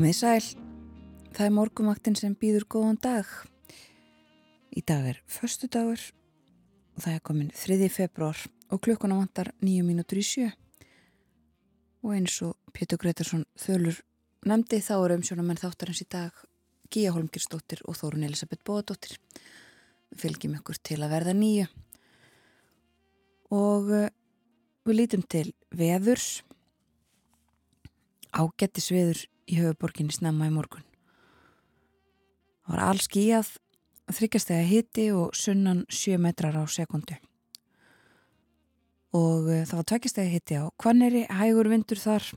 Komið sæl, það er morgumaktinn sem býður góðan dag. Í dag er förstu dagur og það er komin 3. februar og klukkuna vantar 9 mínútur í sjö. Og eins og Pétur Gretarsson þölur nefndi þá er umsjónamenn þáttarins í dag Gíja Holmgirsdóttir og Þórun Elisabeth Bóadóttir. Við fylgjum ykkur til að verða nýju. Og uh, við lítum til veðurs, ágættis veður í höfuborginni snemma í morgun. Það var alls skíjað, þryggjastega hitti og sunnan 7 metrar á sekundu. Og uh, það var tveggjastega hitti á Kvanneri, hægur vindur þar,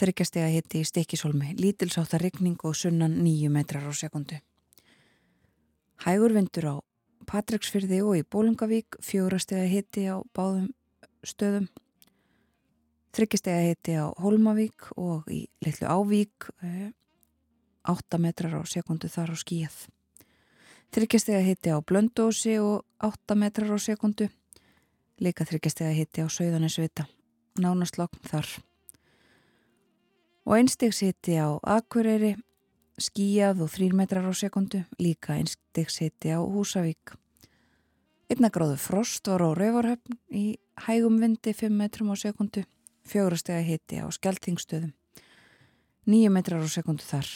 þryggjastega hitti í Stikisholmi, lítilsáttar rigning og sunnan 9 metrar á sekundu. Hægur vindur á Patræksfyrði og í Bólungavík, fjórastega hitti á báðum stöðum. Þryggjastega hitti á Holmavík og í Littlu Ávík, 8 metrar á sekundu þar á skíjað. Þryggjastega hitti á Blöndósi og 8 metrar á sekundu. Líka þryggjastega hitti á Sauðanesvita, nánastlokn þar. Og einstegs hitti á Akureyri, skíjað og 3 metrar á sekundu, líka einstegs hitti á Húsavík. Einna gráðu frost var á Rauvarhöfn í hægum vindi 5 metrum á sekundu, fjórastega hitti á Skeltingstöðum, 9 metrar á sekundu þar.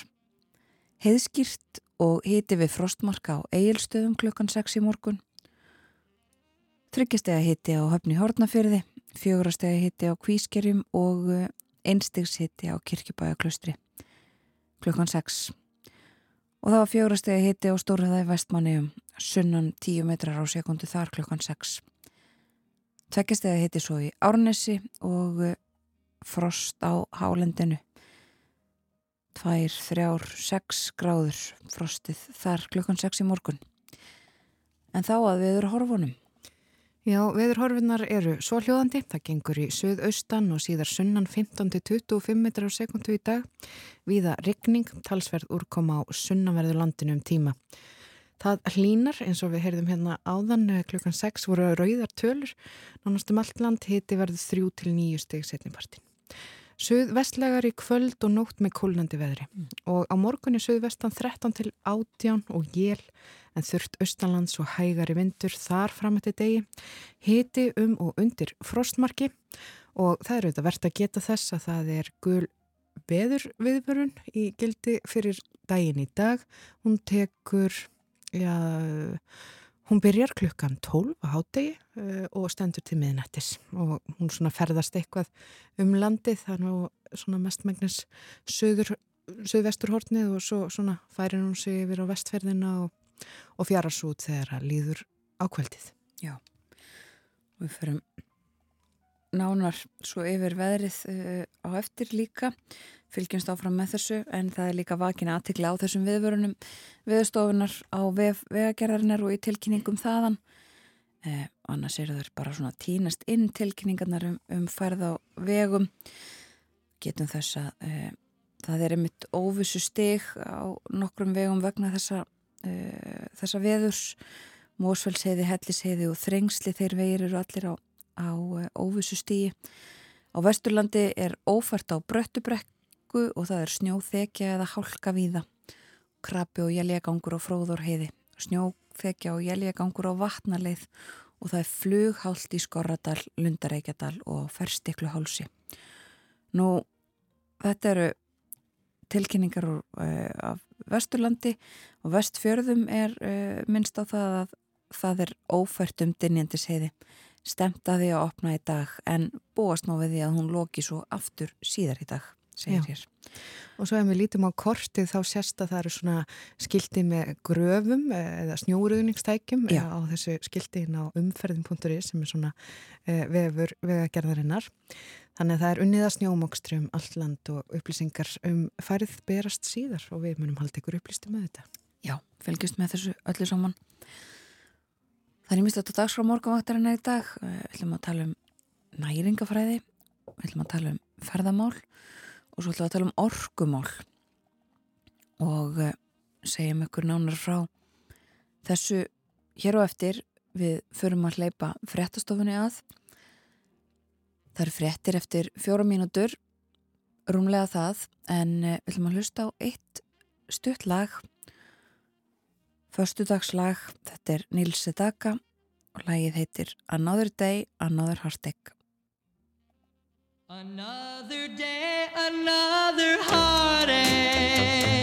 Heiðskýrt og hitti við frostmarka á Egilstöðum klukkan 6 í morgun. Þryggjastega hitti á Höfni Hortnafyrði, fjórastega hitti á Kvískerjum og einstegs hitti á Kirkjubæjaklaustri klukkan 6. Og það var fjórastega hitti á Stórhæðaði vestmanniðum, sunnan 10 metrar á sekundu þar klukkan 6. Tveggjastega hitti svo í Árnesi og frost á Hálendinu. Tvær, þrjár, sex gráður frostið þar klukkan 6 í morgun. En þá að við erum horfunum. Já, veðurhorfinnar eru svo hljóðandi. Það gengur í söðaustan og síðar sunnan 15-25 metrar á sekundu í dag. Víða rigning, talsverð úrkoma á sunnanverðu landinu um tíma. Það hlínar eins og við heyrðum hérna áðan klukkan 6 voru rauðar tölur. Nánastum allt land hiti verður 3-9 steg setnipartin. Suðvestlegar í kvöld og nótt með kólnandi veðri mm. og á morgunni suðvestan 13 til 18 og jél en þurft austanlands og hægari vindur þar fram eftir degi, hiti um og undir frostmarki og það er auðvitað verðt að geta þess að það er gul veður viðbörun í gildi fyrir daginn í dag. Hún tekur, já, hún byrjar klukkan 12 á hátegi uh, og stendur til miðnættis og hún svona ferðast eitthvað um landið þannig að svona mestmægnis söður, söðvesturhortnið og svo svona færir hún sig yfir á vestferðina og og fjara svo út þegar það líður ákveldið. Já, og við förum nánar svo yfir veðrið uh, á eftir líka, fylgjumst áfram með þessu en það er líka vakin aðtikla á þessum viðvörunum viðstofunar á vef, vegagerðarnar og í tilkynningum þaðan. Uh, annars eru þau bara svona tínast inn tilkynningarnar um, um færð á vegum. Getum þess að uh, það er einmitt óvissu stig á nokkrum vegum vegna þessa uh, þessa veðurs Mósfellsheiði, Hellisheiði og Þrengsli þeir vegir eru allir á, á uh, óvissu stíi á Vesturlandi er ófært á Bröttubrekku og það er snjóþekja eða hálka víða. Krabi og jæljagangur á Fróðorheiði snjóþekja og jæljagangur á Vatnaleið og það er flughált í Skorradal, Lundareikjadal og Ferstikluhálsi. Nú, þetta eru tilkynningar uh, af Vesturlandi og vestfjörðum er uh, minnst á það að það er ófært um dynjandis heiði stemt að því að opna í dag en búast ná við því að hún loki svo aftur síðar í dag, segir hér. Og svo ef við lítum á kortið þá sérst að það eru svona skildi með gröfum eða snjóruðningstækjum á þessu skildiðin á umferðin.is sem er svona uh, vefur vegagerðarinnar. Þannig að það er unniða snjómokstri um allt land og upplýsingar um færið berast síðar og við munum halda ykkur upplýstu með þetta. Já, fylgjast með þessu öllu saman. Það er mist þetta dags frá morgunvaktarinn í dag. Við ætlum að tala um næringafræði, við ætlum að tala um ferðamál og svo ætlum að tala um orkumál. Og uh, segjum ykkur nánar frá þessu hér og eftir. Við förum að hleypa fréttastofunni að. Það eru fréttir eftir fjóra mínútur rúmlega það en uh, við ætlum að hlusta á eitt stutt lag förstudagslag þetta er Nils Sedaka og lagið heitir Another Day, Another Heartache. Another day, another heartache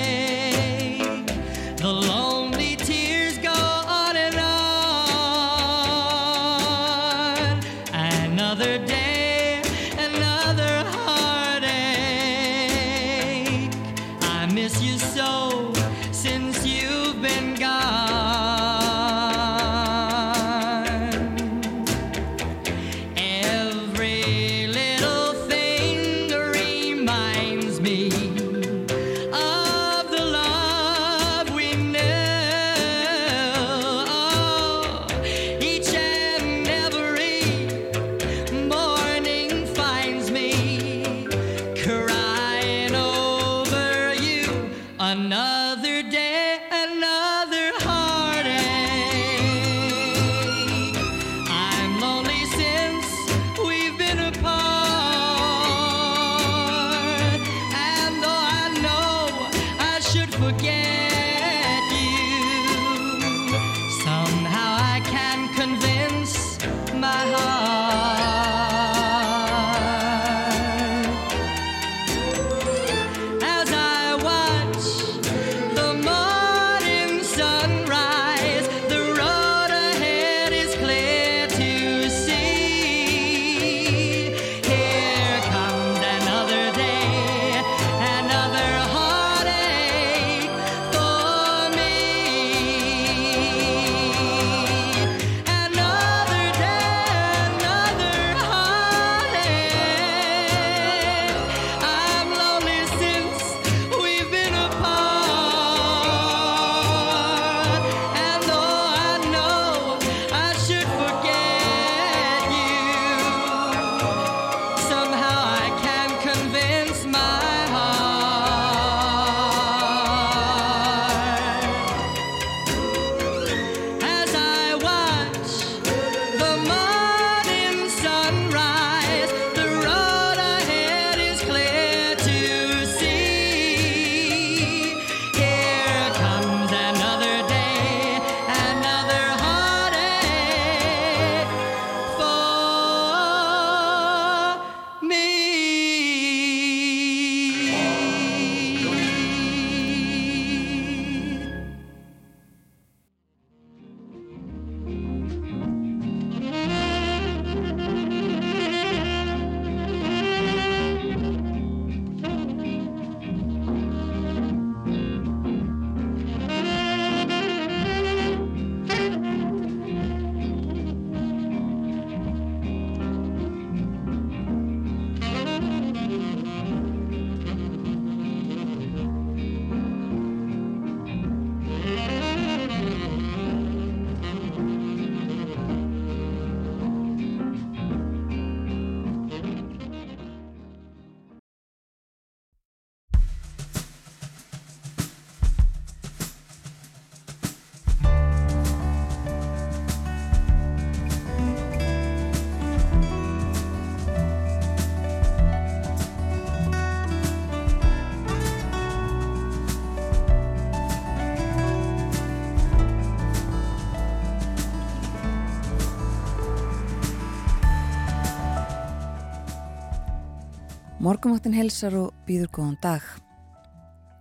Morgumáttin helsar og býður góðan dag.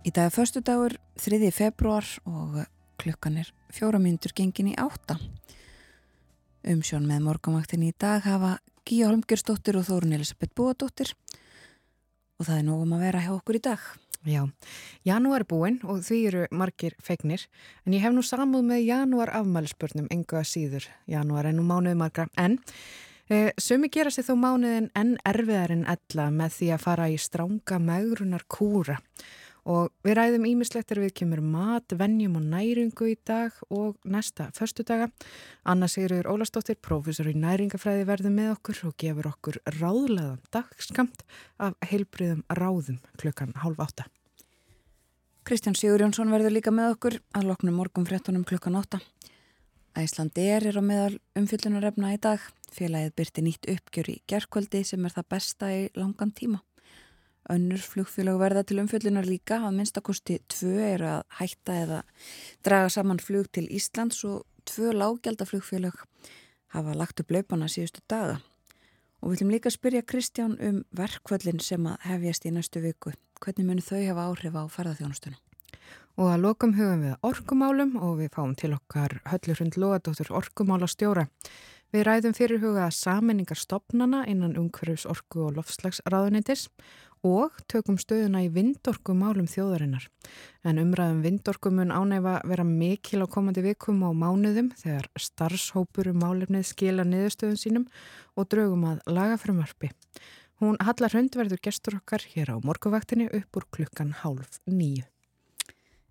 Í dag er förstu dagur, 3. februar og klukkan er fjóra myndur gengin í átta. Umsjón með morgumáttin í dag hafa Gíja Holmgjörsdóttir og Þórun Elisabeth Bóadóttir og það er nógum að vera hjá okkur í dag. Já, janúar er búinn og því eru margir fegnir en ég hef nú samúð með janúar afmælisbörnum enga síður. Janúar er nú mánuði margra en sumi gera sér þó mánuðin enn erfiðar en ella með því að fara í stránga megrunar kúra og við ræðum ímislegt er við kemur mat, vennjum og næringu í dag og næsta förstudaga. Anna Sigurður Ólastóttir, prófessor í næringafræði verður með okkur og gefur okkur ráðleðan dagskamt af heilbriðum ráðum klukkan hálf átta. Kristján Sigur Jónsson verður líka með okkur að loknum morgum fréttunum klukkan 8. Æslandi er er á meðal umfyllunarefna í dag. Félagið byrti nýtt uppgjör í gerkvöldi sem er það besta í langan tíma. Önnur flugfélag verða til umfjöllunar líka að minnstakosti tvö er að hætta eða draga saman flug til Íslands og tvö lágjaldaflugfélag hafa lagt upp laupana síðustu daga. Og við viljum líka spyrja Kristján um verkvöldin sem að hefjast í næstu viku. Hvernig munu þau hafa áhrif á ferðarþjónustunum? Og að lokum hugum við orkumálum og við fáum til okkar höllur hund loðadóttur orkumála stjóra. Við ræðum fyrirhuga saminningar stopnana innan umhverfis orku og lofslagsráðunitis og tökum stöðuna í vindorku málum þjóðarinnar. En umræðum vindorku mun ánæfa vera mikil á komandi vikum og mánuðum þegar starfshópur um málefnið skila niðurstöðun sínum og draugum að laga frumvarfi. Hún Hallar Hund verður gestur okkar hér á morguvaktinni upp úr klukkan hálf nýju.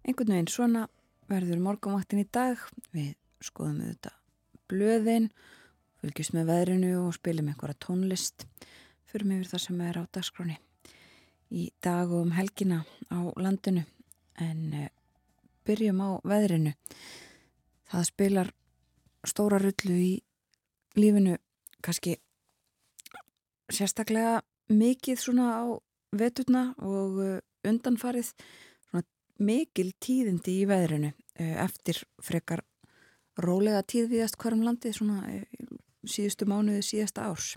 Einhvern veginn svona verður morguvaktin í dag. Við skoðum auðvitað blöðin og fylgjast með veðrinu og spilum einhverja tónlist. Fyrir mig yfir það sem er á dagskráni í dag og um helgina á landinu. En uh, byrjum á veðrinu. Það spilar stóra rullu í lífinu kannski sérstaklega mikið svona á vetutna og uh, undanfarið mikil tíðindi í veðrinu uh, eftir frekar rólega tíðviðast hverjum landið svona síðustu mánuði síðasta árs.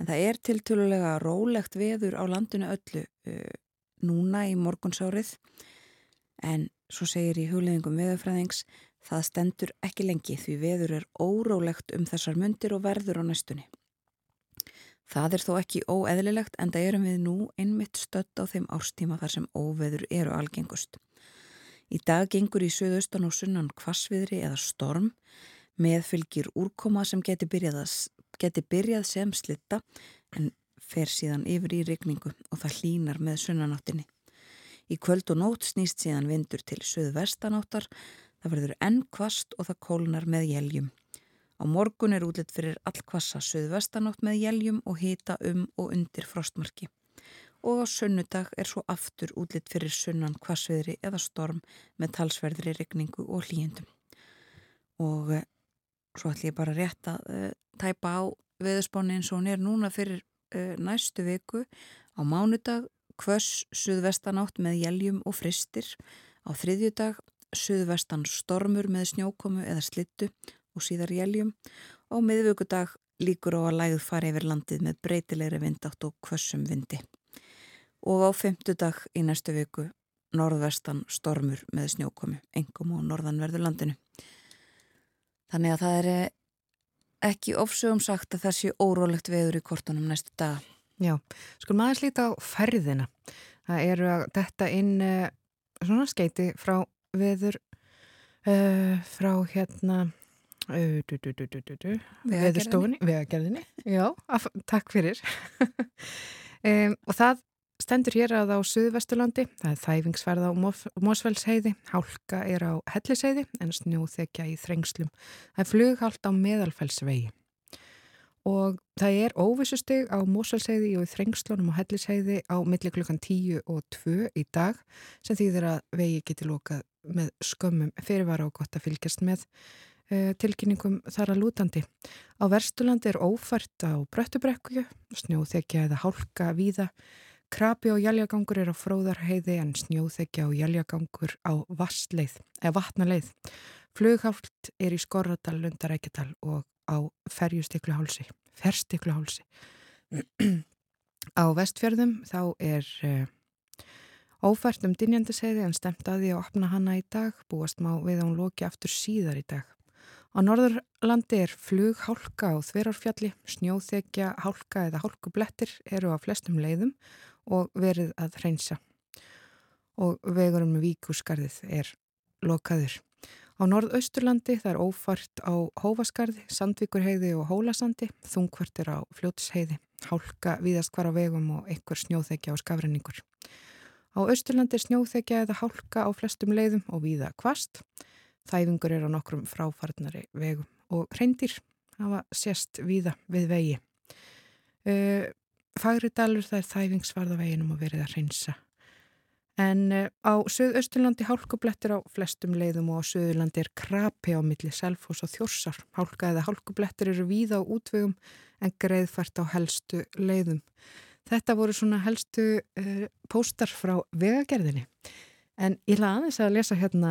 En það er tiltölulega rólegt veður á landinu öllu uh, núna í morgunsárið en svo segir í hugleðingum veðurfræðings það stendur ekki lengi því veður er órólegt um þessar myndir og verður á næstunni. Það er þó ekki óeðlilegt en það erum við nú einmitt stött á þeim árstíma þar sem óveður eru algengust. Í dag gengur í söðaustan og sunnan kvassviðri eða storm Meðfylgir úrkoma sem geti byrjað, geti byrjað sem slitta en fer síðan yfir í regningu og það hlínar með sunnanáttinni. Í kvöld og nótt snýst síðan vindur til söðvestanáttar, það verður enn kvast og það kólnar með jæljum. Á morgun er útlitt fyrir allkvassa söðvestanátt með jæljum og hita um og undir frostmarki. Og á sunnudag er svo aftur útlitt fyrir sunnan kvassviðri eða storm með talsverðri regningu og hlýjendum. Og eh, svo ætlum ég bara rétt að uh, tæpa á veðurspáni eins og hún er núna fyrir uh, næstu viku. Á mánudag kvöss suðvestanátt með jæljum og fristir á þriðjudag suðvestan stormur með snjókomu eða slittu og síðar jæljum og miðvöggudag líkur á að lægð fari yfir landið með breytilegri vindátt og kvössum vindi. Og á femtudag í næstu viku norðvestan stormur með snjókomu engum og norðanverðu landinu Þannig að það er eh, ekki ofsögum sagt að það sé órólegt veður í kortunum næstu dag. Já, sko maður slíta á ferðina. Það eru að detta inn uh, svona skeiti frá veður uh, frá hérna veðurstofunni, veðagerðinni. Já, af, takk fyrir. um, og það stendur hér að á Suðvesturlandi, það er þæfingsferð á Mósfellsheiði, hálka er á Helliseiði en snjóþekja í Þrengslum. Það er flughált á Meðalfellsvegi og það er óvissustig á Mósfellsheiði og í Þrengslunum og Hellisheiði á milli klukkan 10 og 2 í dag sem þýðir að vegi geti lokað með skömmum fyrirvara og gott að fylgjast með uh, tilkynningum þar að lútandi. Á Verstulandi er ófært á Bröttubrekku, snjóþekja eða hálka víða Krabi og jæljagangur er á fróðarheiði en snjóþekja og jæljagangur á vastleið, eða vatnaleið. Flughált er í Skorradal, Lundarækjadal og á ferjustikluhálsi, ferstikluhálsi. á vestfjörðum þá er uh, ófært um dinjandiseiði en stemt að því að opna hana í dag, búast má við að hún loki aftur síðar í dag. Á norðurlandi er flughálka á þverjarfjalli, snjóþekja, hálka eða hálkublettir eru á flestum leiðum og verið að hreinsa og vegurum víkusgarðið er lokaður. Á norðausturlandi það er ófart á Hófaskarði, Sandvíkurheiði og Hólasandi, þungvartir á Fljótsheiði, hálka víðast hvar á vegum og einhver snjóþekja á skafrenningur. Á austurlandi snjóþekja eða hálka á flestum leiðum og víða kvast. Þæfingur er á nokkrum fráfarnari vegum og hreindir hafa sérst víða við vegi. Uh, Fagri dalur það er þæfingsvarðaveginum og verið að reynsa. En eh, á Suðausturlandi hálkublettir á flestum leiðum og á Suðurlandi er krapi á milli selfos og þjórsar. Hálka eða hálkublettir eru víða á útvegum en greiðfært á helstu leiðum. Þetta voru svona helstu uh, póstar frá vegagerðinni. En ég laði aðeins að lesa hérna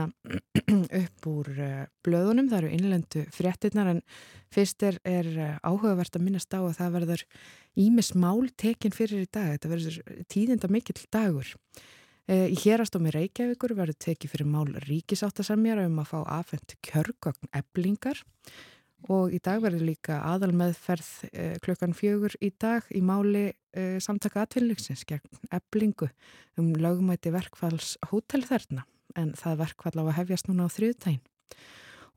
upp úr uh, blöðunum, það eru innlendu fréttinnar en fyrst er, er uh, áhugavert að minnast á að það verður ímis mál tekin fyrir í dag, þetta verður tíðinda mikill dagur. Uh, í hérastómi Reykjavíkur verður tekið fyrir mál ríkisáttasemjara um að fá afhengt kjörgagn eblingar og í dag verður líka aðal meðferð uh, klukkan fjögur í dag í máli uh, samtaka atvinnleiksins gegn eblingu um lögumæti verkfalls hótelþerna en það verkfall á að hefjast núna á þriðtægin.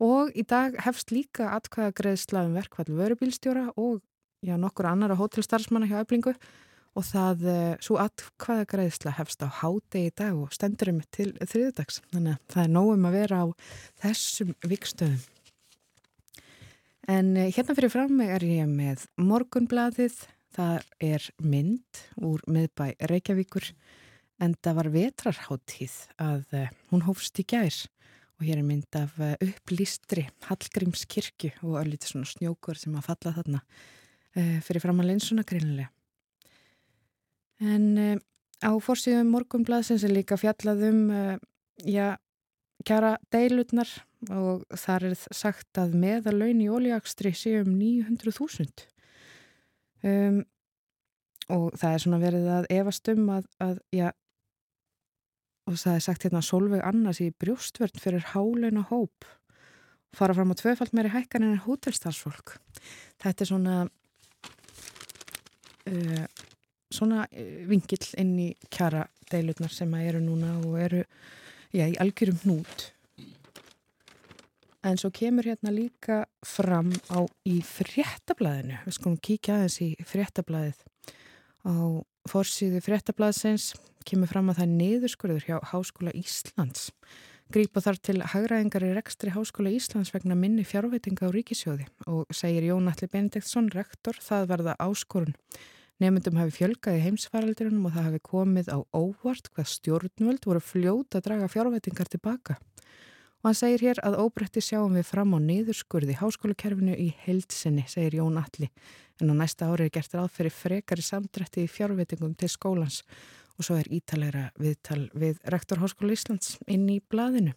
Og í dag hefst líka atkvæða greiðsla um verkfall vörubílstjóra og já, nokkur annara hótelstarfsmanna hjá eblingu og það, uh, svo atkvæða greiðsla hefst á háti í dag og stendurum til þriðdags. Þannig að það er nógum að vera á þessum vikstöðum. En hérna fyrir fram er ég með morgunbladið, það er mynd úr miðbæ Reykjavíkur en það var vetrarháttíð að hún hófst í gær og hér er mynd af upplýstri Hallgrímskirkju og öllítið svona snjókur sem að falla þarna fyrir fram að leinsuna greinlega. En á fórsíðum morgunblaðsins er líka fjallaðum, já, kjara deilutnar og þar er sagt að meðalaun í ólíakstri séu um 900.000 um, og það er svona verið að efast um að, að já, og það er sagt hérna Solveig Annars í brjóstvörn fyrir háleina hóp fara fram á tvöfald meiri hækkan en hótelstarsfólk þetta er svona uh, svona vingill inn í kjara deilutnar sem eru núna og eru já, í algjörum hnút En svo kemur hérna líka fram á í fréttablaðinu, við skulum kíkja aðeins í fréttablaðið. Á fórsíðu fréttablaðsins kemur fram að það er niðurskurður hjá Háskóla Íslands. Grípa þar til hagraðingar í rekstri Háskóla Íslands vegna minni fjárveitinga á ríkisjóði og segir Jón Alli Benediktsson, rektor, það verða áskorun. Nefndum hafi fjölgað í heimsfaraldrinum og það hafi komið á óvart hvað stjórnvöld voru fljóta að draga fjárveitingar tilbaka. Og hann segir hér að óbreytti sjáum við fram á niðurskurði háskólakerfinu í heildsinni, segir Jón Alli. En á næsta ári er gert fyrir frekari samdrætti í fjárveitingum til skólans og svo er ítalegra viðtal við rektor Háskóla Íslands inn í blaðinu.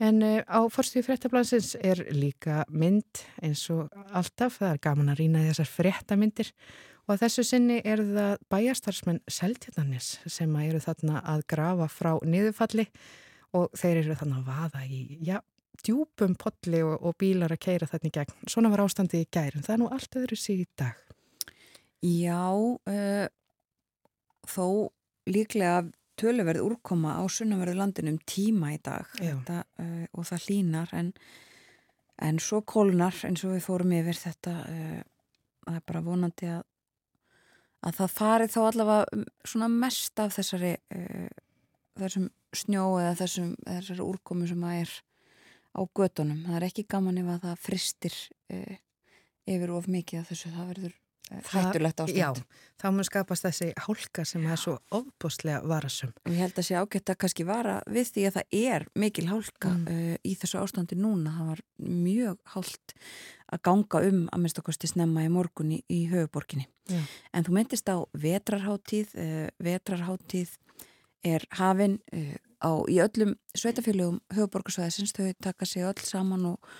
En uh, á fórstíðu fréttablansins er líka mynd eins og alltaf, það er gaman að rýna þessar fréttamindir og að þessu sinni er það bæjastarsmenn Seltjarnanis sem eru þarna að grafa frá niðurfalli og þeir eru þannig að vaða í, já, djúpum potli og, og bílar að keira þarna í gegn. Svona var ástandið í gærum. Það er nú allt öðru síg í dag. Já, uh, þó líklega töluverð úrkoma á sunnaverðu landinu um tíma í dag þetta, uh, og það hlínar en, en svo kólnar eins og við fórum yfir þetta uh, það er bara vonandi að að það farið þá allavega svona mest af þessari þessum snjó eða þessum, þessari úrkomu sem að er á gödunum. Það er ekki gaman ef að það fristir uh, yfir of mikið af þessu. Það verður uh, hættulegt ástand. Já, þá mun skapast þessi hálka sem já. er svo ofbústlega varasum. Ég held að sé ágætt að kannski vara við því að það er mikil hálka mm. uh, í þessu ástandi núna. Það var mjög hálkt að ganga um að minnst okkarstu snemma í morgunni í höfuborginni. Já. En þú myndist á vetrarháttíð, vetrarháttíð er hafinn uh, á, í öllum sveitafélögum höfuborgarsvæðisins, þau taka sig öll saman og,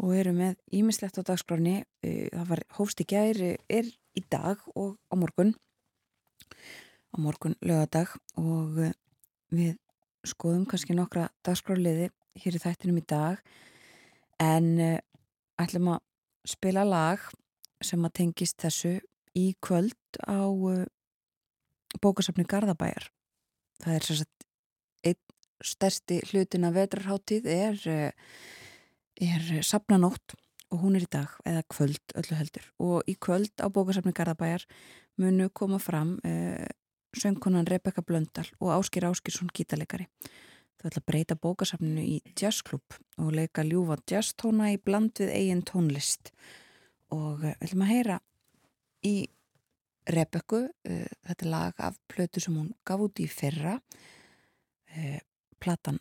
og eru með ímislegt á dagskráni, uh, það var hófst í gæri, er í dag og á morgun. Á morgun lögadag og við skoðum kannski nokkra dagskráliði hér í þættinum í dag. En ætlum að spila lag sem að tengist þessu í kvöld á bókasafni Garðabæjar það er sérstætt einn stærsti hlutin af vetrarháttíð er, eh, er sapnanótt og hún er í dag eða kvöld öllu heldur. Og í kvöld á bókasafni Garðabæjar munu koma fram eh, söngkonan Rebecca Blöndal og Áskir Áskirsson gítalegari þau ætla að breyta bókasafninu í jazzklub og leika ljúfa jazztóna í bland við eigin tónlist. Og eh, ætlum að heyra í Rebekku, uh, þetta lag af plötu sem hún gaf út í fyrra uh, platan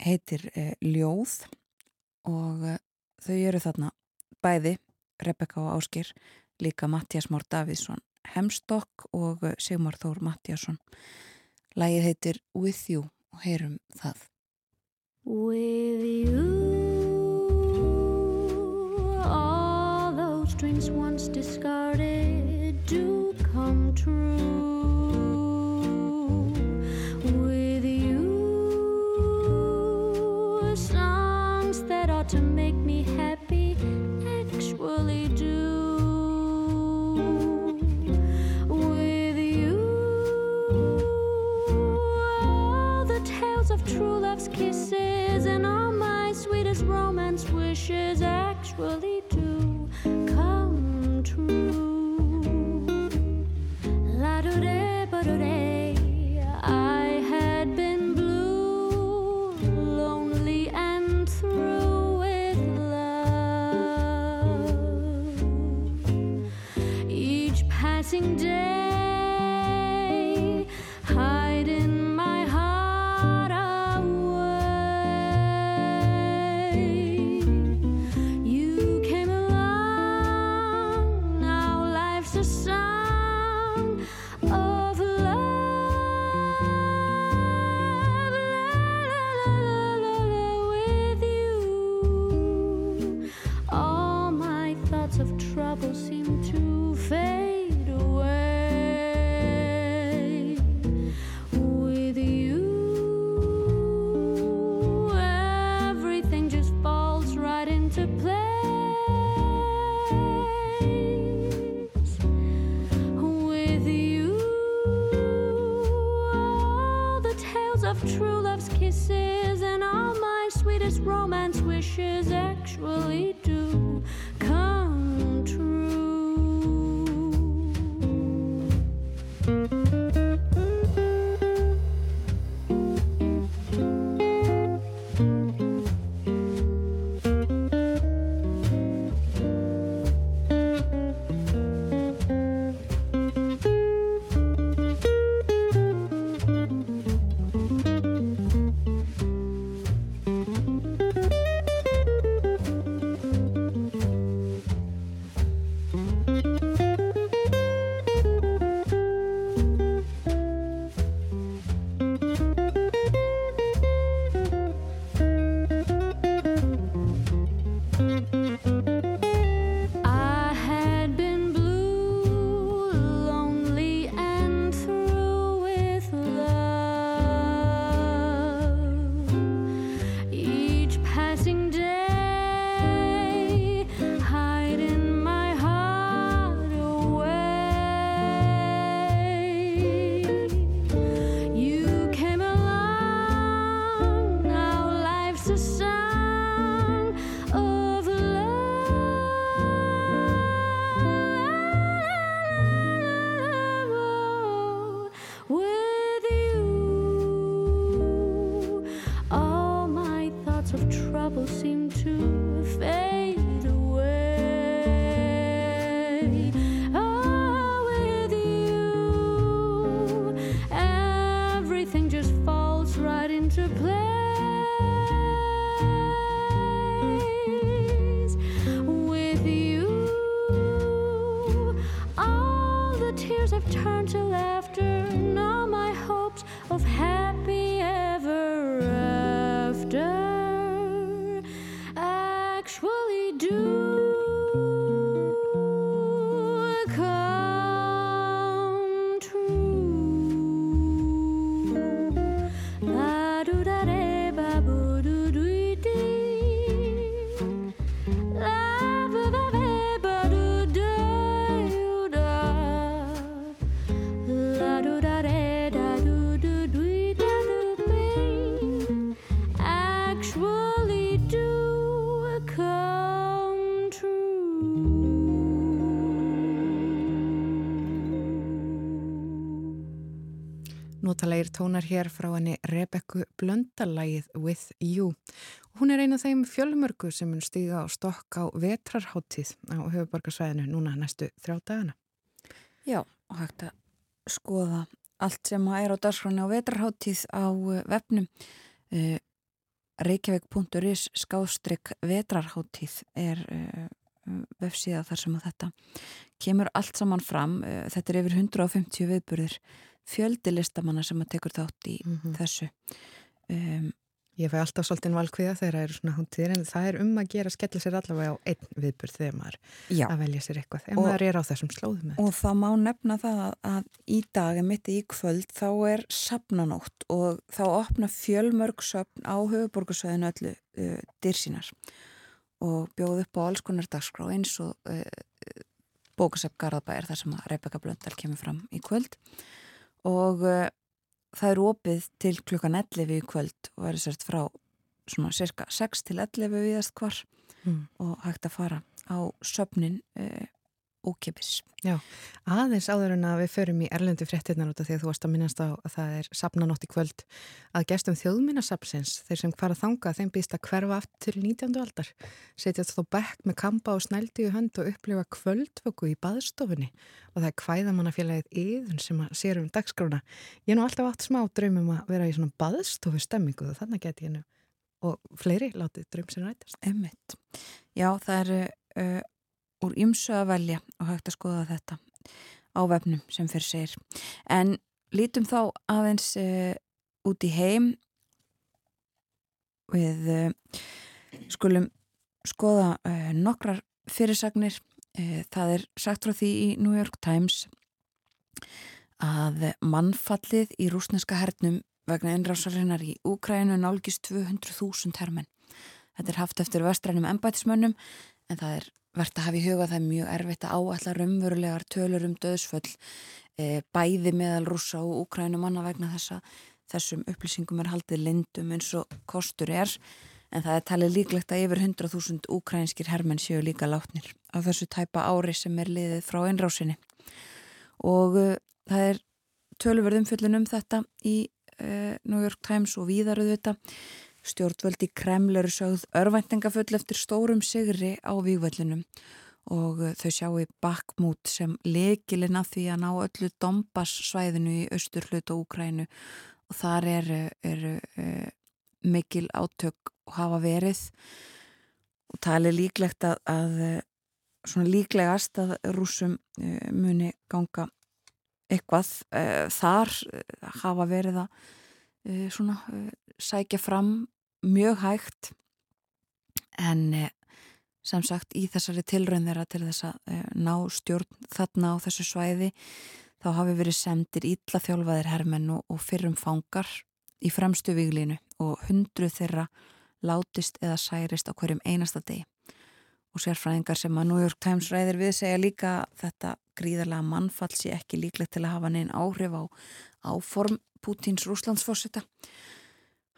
heitir uh, Ljóð og þau eru þarna bæði Rebekka og Áskir líka Mattias Mór Davíðsson Hemstokk og Sigmar Þór Mattiasson. Lægið heitir With You og heyrum það. With you All those dreams once discarded do come true With you. Songs that ought to make me happy actually do With you. All the tales of true love's kisses and all my sweetest romance wishes actually do true love's kisses and all my sweetest romance wishes actually do Notalegir tónar hér frá henni Rebekku Blöndalægið With You. Hún er einu af þeim fjölmörgu sem mun stíga á stokk á vetrarháttíð á höfuborgarsvæðinu núna næstu þrjá dagana. Já, og hægt að skoða allt sem er á dagskráni á vetrarháttíð á eh, vefnum uh, reykjavík.is skástrygg vetrarháttíð er uh, vefsíða þar sem að þetta kemur allt saman fram þetta er yfir 150 viðburðir fjöldi listamanna sem að tekur þátt í Mhm. þessu. Um, Ég fæ alltaf svolítið valkviða þegar það eru svona hóttir en það er um að gera skella sér allavega á einn viðburð þegar maður Já, að velja sér eitthvað ef Og- maður er á þessum slóðum og það má nefna það að, að í dag, mitt í kvöld, þá er sapnanótt og þá opna fjölmörg söpn á höfuborgarsvæðinu öllu uh, dyrsínar og bjóð upp á alls konar dagskrá eins og uh, bókasöp Garðabæjar þar sem að Rebecca Blöndal kemur fram í kvöld. og uh, það er opið til klukkan 11 í kvöld og verður sért frá svona cirka 6 til 11 viðast hvar Mm. og hægt að fara á söpnin uh, ókipis. Aðeins áður en að við förum í erlendu fréttinnar út af því að þú varst að minnast á að það er sapnanótt í kvöld að gestum þjóðminnasapsins, þeir sem fara þanga þeim býst að hverfa aftur til 19. aldar setjast þó bekk með kampa og snældi í hönd og upplifa kvöldvöku í baðstofunni og það er kvæðamannafélagið yðun sem að sér um dagskrána ég er nú alltaf átt smá draumum að vera í svona baðstofu stemmingu og þannig geti ég nú og fleiri látið draum sem rætast Emmitt. Já, það eru uh, úr ymsu að velja og hægt að skoða þetta á vefnum sem fyrir segir. En lítum þá aðeins uh, út í heim við uh, skulum skoða uh, nokkrar fyrirsagnir. Það er sagt frá því í New York Times að mannfallið í rúsneska hernum vegna innrásarinnar í Úkrænu nálgist 200.000 hermenn. Þetta er haft eftir vestrænum embætismönnum en það er verðt að hafa í huga að það er mjög erfitt að áætla raunverulegar tölur um döðsföll e, bæði meðal rúsa og Úkrænu manna vegna þessa. Þessum upplýsingum er haldið lindum eins og kostur er en það er talið líklegt að yfir 100.000 úkrænskir hermenn séu líka látnir á þessu tæpa ári sem er liðið frá einrásinni og uh, það er tölverðum fullin um þetta í uh, New York Times og víðaruðu þetta stjórnvöldi Kreml eru sögð örvæntingafull eftir stórum sigri á vývöllunum og þau sjáu bakmút sem lekilinn af því að ná öllu Donbass svæðinu í austur hlut og Úkrænu og þar eru er, er, mikil átök hafa verið. Og tali líklegt að, að svona líklegast að rúsum uh, muni ganga eitthvað uh, þar hafa verið að svona sækja fram mjög hægt. En sem sagt í þessari tilraun þeirra til þess að ná stjórn þarna á þessu svæði þá hafi verið sendir ítla þjálfaðir hermenn og fyrrum fangar í fremstu viglínu og hundru þeirra látist eða særist á hverjum einasta degi. Og sérfræðingar sem að New York Times ræðir við segja líka þetta gríðarlega mannfall sé ekki líklegt til að hafa neinn áhrif á áform Pútins Rúslandsforsetta.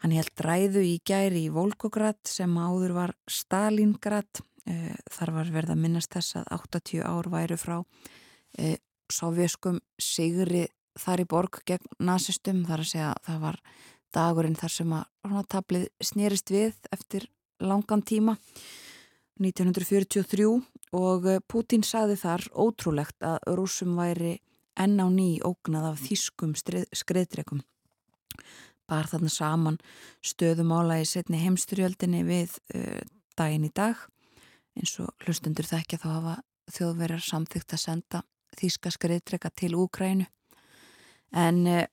Hann held ræðu í gæri í Volgograd sem áður var Stalingrad. Þar var verið að minnast þess að 80 ár væru frá eh, sovjeskum sigri þar í borg gegn nazistum. Þar að segja að það var dagurinn þar sem að tablið snýrist við eftir langan tíma. 1943 og Putin saði þar ótrúlegt að rúsum væri enn á ný ógnað af þýskum skriðdrekum. Bar þarna saman stöðumála í setni heimstyrjöldinni við uh, daginn í dag eins og hlustundur þekkja þá hafa þjóðverjar samþygt að senda þýska skriðdreka til Úkrænu. En uh,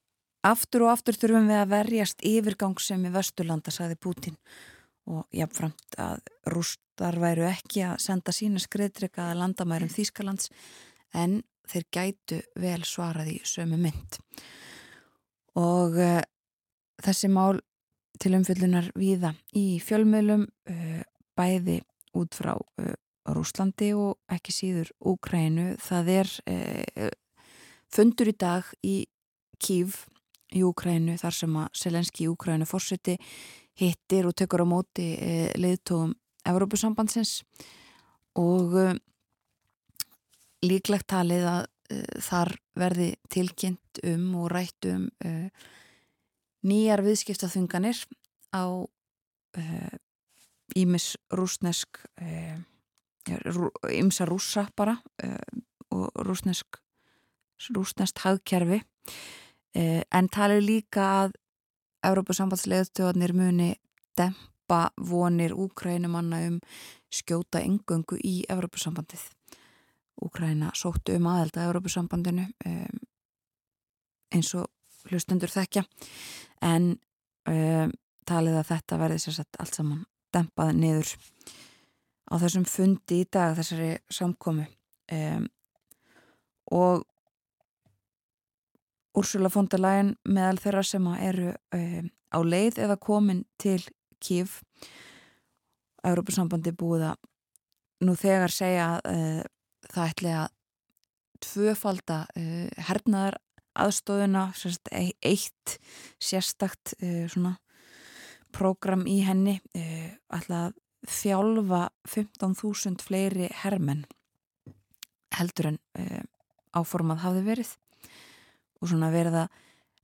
aftur og aftur þurfum við að verjast yfirgang sem í Vesturlanda, saði Putin og jáfnframt að rústar væru ekki að senda sína skriðdreka að landamærum Þýskalands en þeir gætu vel svarað í sömu mynd. Og uh, þessi mál til umfyllunar víða í fjölmjölum uh, bæði út frá uh, Rúslandi og ekki síður Úkrænu. Það er fundur í dag í Kív í Úkrænu þar sem að Selenski í Úkrænu fórseti hittir og tekur á móti leiðtóðum Evrópusambandsins og líklegt talið að e, þar verði tilkynnt um og rætt um nýjar viðskiptaþunganir á ímis rúsnesk ímsa rúsa bara og rúsnesk rúsnest hagkerfi en talið líka að Európa-sambandsleðstjóðanir muni dempa vonir Úkrænumanna um skjóta engöngu í Evrópusambandið. Úkræna sóttu um aðelda Evrópusambandinu um, eins og hlustendur þekkja. En um, talið að þetta verði sérsagt allt saman dempað niður á þessum fundi í dag þessari samkomi um, og Úrsula Leyen meðal þeirra sem eru um, á leið eða komin til Kív Európusambandi búið að nú þegar segja að uh, það ætli að tvöfalda uh, hernaðar aðstóðuna sérst, eitt sérstakt uh, svona prógram í henni ætla að þjálfa 15.000 fleiri hermenn heldur en áformað hafði verið. Og svona verið að,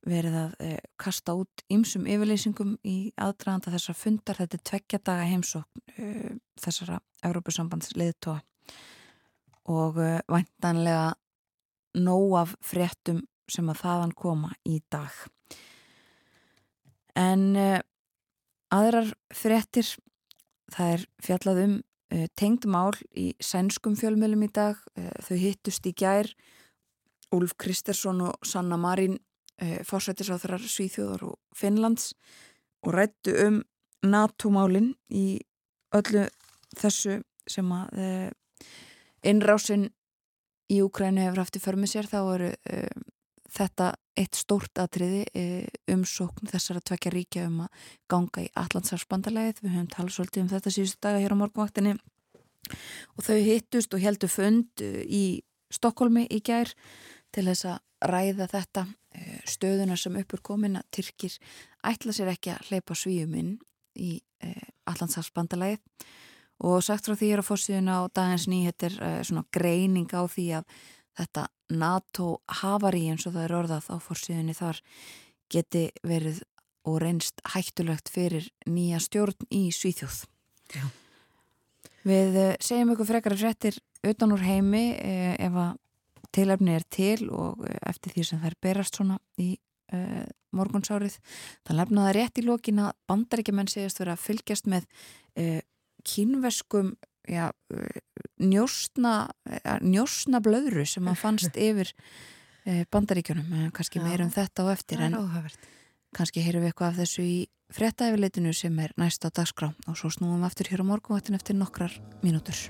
verið að e, kasta út ymsum yfirleysingum í aðdraganda þessar fundar. Þetta er tveggja daga heimsókn e, þessara Európusambands leðtóa og e, væntanlega nóg af fréttum sem að þaðan koma í dag. En aðrar fréttir það er fjallað um tengdmál í sænskum fjölmjölum í dag. Þau hittust í gær. Úlf Kristersson og Sanna Marín eh, fórsættisáþrar Svíþjóðar og Finnlands og rættu um NATO-málinn í öllu þessu sem að innrásin í Úkrænu hefur haft í förmið sér þá eru eh, þetta eitt stórt atriði eh, umsókn þessar að tvekja ríkja um að ganga í Allandsafsbandalæðið við höfum talað svolítið um þetta síðustu daga hér á morgunvaktinni. Og þau hittust og heldu fund eh, í Stokkólmi í gær til þess að ræða þetta stöðuna sem uppur komin að Tyrkir ætla sér ekki að hleypa svíum inn í Allandsafsbandalæðið og sagt frá því er á fórsíðuna og dagins nýhettir eh, svona greining á því að þetta NATO hafari eins og það er orðað á fórsíðunni þar geti verið og reynst hættulegt fyrir nýja stjórn í Svíþjóð. Já. Við segjum ykkur frekar fréttir utan úr heimi ef að tilefni er til og eh, eftir því sem þær berast svona í uh, morgunsárið það lefnaða rétt í lókin að bandaríkjumenn segist verið að fylgjast með uh, kínveskum ja, uh, njósna njósna blöðru sem að fannst yfir bandaríkjunum kannski meir um þetta og eftir en kannski heyrum við eitthvað af þessu í frettæfileitinu sem er næst á dagskrá og svo snúum við aftur hér á morgunvattin eftir nokkrar mínútur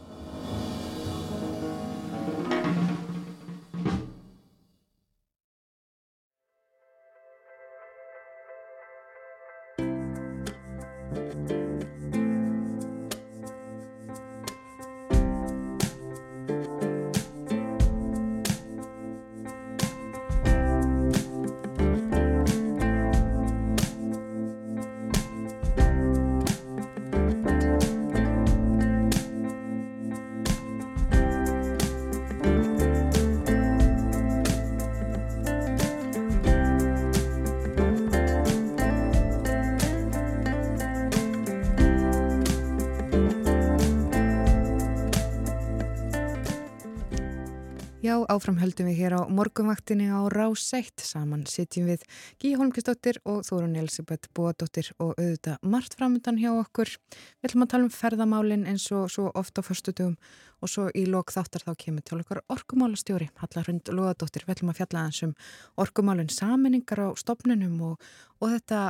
áfram höldum við hér á morgunvaktinni á Ráseitt. Saman sitjum við Gí Holmkistóttir og Þórun Elisabeth Bóadóttir og auðvitað margt framöndan hjá okkur. Við ætlum að tala um ferðamálinn eins og svo ofta á förstutugum og svo í lok þáttar þá kemur til okkar orkumálastjóri, Hallarhund Lóadóttir. Við ætlum að fjalla eins um orkumálinn saminningar á stopnunum og, og þetta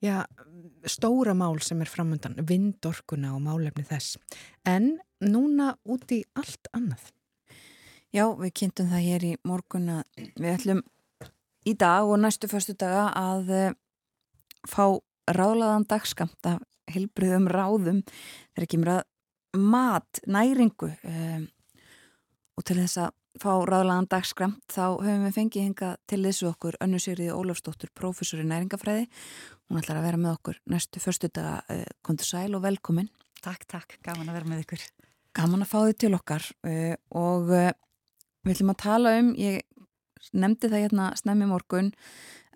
já, stóra mál sem er framöndan, vindorkuna og málefni þess. En núna út í allt annað. Já, við kynntum það hér í morgun að við ætlum í dag og næstu fyrstu daga að uh, fá rálaðan dagskamt af helbriðum ráðum þegar ekki mjög mat, næringu um, og til þess að fá ráðlaðan dagskamt þá höfum við fengið hinga til þessu okkur önnu Sigriði Ólafsdóttur, prófessor í næringafræði hún ætlar að vera með okkur næstu fyrstu daga uh, kontur sæl og velkomin. Takk, takk, gaman að vera með ykkur. Gaman að fá þið til okkar uh, og Við ætlum að tala um, ég nefndi það hérna snemmi morgun,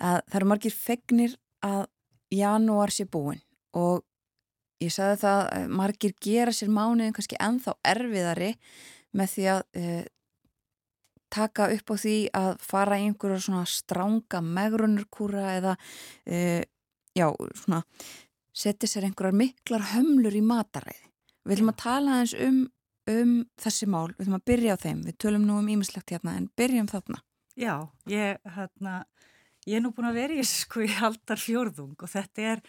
að það eru margir fegnir að janúar sé búin og ég sagði það að margir gera sér mánuðin kannski enþá erfiðari með því að e, taka upp á því að fara í einhverja svona stránga megrunarkúra eða e, já, svona setja sér einhverjar miklar hömlur í mataræði. Við viljum að tala eins um, um þessi mál, við viljum að byrja á þeim, við tölum nú um ímislegt hérna en byrjum þarna. Já, ég, hérna, ég er nú búin að vera í sko í haldar fjórðung og þetta er,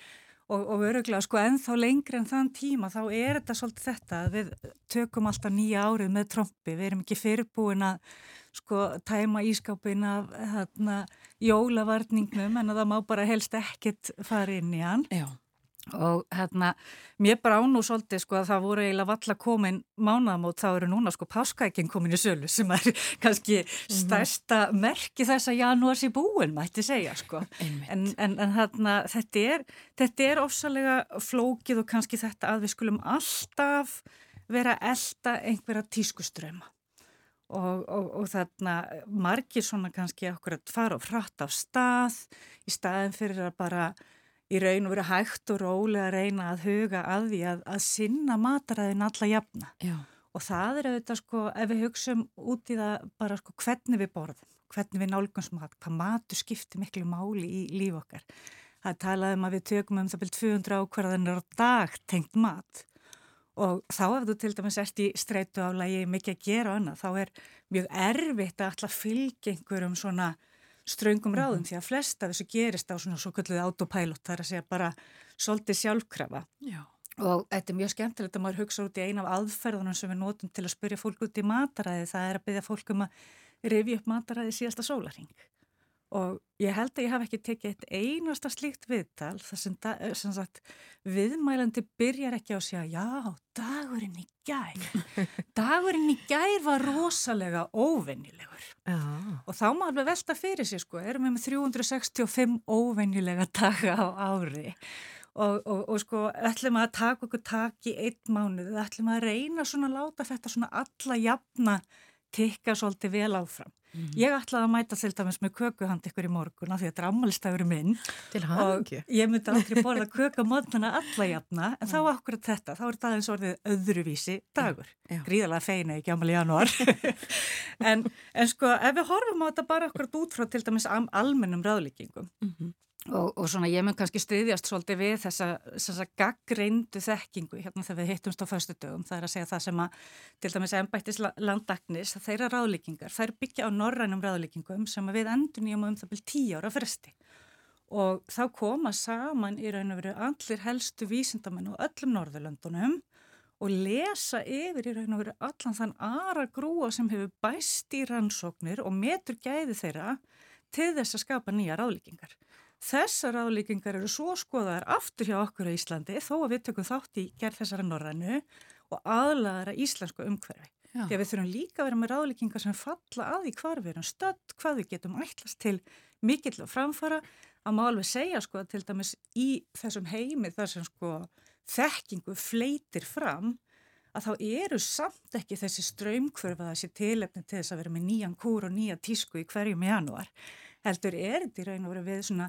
og, og öruglega sko ennþá lengri en þann tíma þá er þetta svolítið þetta að við tökum alltaf nýja árið með trombi, við erum ekki fyrirbúin að sko tæma ískápin af hérna jólavarningnum en að það má bara helst ekkit fara inn í hann. Já. Og hérna, mér brá nú svolítið sko að það voru eiginlega valla komin mánamót, þá eru núna sko páskaækinn komin í sölu sem er kannski stærsta merki þess að janúars í búin, mætti segja sko. En, en, en hérna, þetta er, þetta er ofsalega flókið og kannski þetta að við skulum alltaf vera elda einhverja tískuströma. Og, og, og þarna margir svona kannski okkur að fara og frætt á stað í staðin fyrir að bara í raun og vera hægt og rólega að reyna að huga að því að, að sinna mataræðin alla jafna. Já. Og það er auðvitað sko, ef við hugsaum út í það bara sko hvernig við borðum, hvernig við nálgumst mat, hvað matur skiptir miklu máli í líf okkar. Það er talað um að við tökum um það byrjum 200 ákvarðanir á dag tengt mat og þá ef þú til dæmis ert í streitu álagi mikið að gera annað, þá er mjög erfitt að alltaf fylgja einhverjum svona ströngum ráðum því að flest af þessu gerist á svona svo kölluði autopilot, það er að segja bara svolítið sjálfkrafa. Já. Og þetta er mjög skemmtilegt að maður hugsa út í eina af aðferðunum sem við notum til að spyrja fólk út í mataræði. Það er að byrja fólk um að rifja upp mataræði síðasta sólaring. Og ég held að ég hafi ekki tekið eitt einasta slíkt viðtal þar sem, da, sem sagt, viðmælandi byrjar ekki á að segja já, dagurinn í gær. dagurinn í gær var rosalega óvennilegur. Já. Og þá má alveg velta fyrir sér sko, erum við með 365 óvenjulega daga á ári og, og, og sko ætlum að taka okkur tak í einn mánuð, ætlum að reyna svona að láta þetta svona alla jafna tikka svolítið vel áfram. Ég ætlaði að mæta til dæmis með kökuhand ykkur í morgun af því að þetta er ammælstæður minn og ég myndi aldrei borða köka mótnana alla jafna en þá akkurat þetta, þá er þetta aðeins orðið öðruvísi dagur. Já. Gríðalega feina ekki ámæli janúar. en, en sko ef við horfum á þetta bara akkurat út frá til dæmis almennum ráðlíkingum Mhm. Og, og svona ég mun kannski styðjast svolítið við þessa, þessa gaggreindu þekkingu hérna þegar við hittumst á föstu dögum það er að segja það sem að til dæmis embættis landagnis, þeirra ráðlíkingar þær byggja á norrænum ráðlíkingum sem við endur nýjum um það byrjum tíu ára fresti og þá koma saman í raun og veru allir helstu vísindamenn á öllum Norðurlöndunum og lesa yfir í raun og veru allan þann aðra grúa sem hefur bæst í rannsóknir og metur gæði þeirra til þess að skapa nýja ráðlíkingar. Þessar ráðlíkingar eru svo skoðaðar aftur hjá okkur á Íslandi þó að við tökum þátt í gerð þessara norrænu og aðlaðara íslensku umhverfi. Að við þurfum líka að vera með ráðlíkingar sem falla að í hvar við erum stödd, hvað við getum ætlast til mikill og framfara að má alveg segja sko til dæmis í þessum heimi þar sem sko þekkingu fleitir fram að þá eru samt ekki þessi ströymkvörfa þessi tilefni til þess að vera með nýjan kúr og nýja tísku í hverjum januar. Heldur er þetta í raun og veru við svona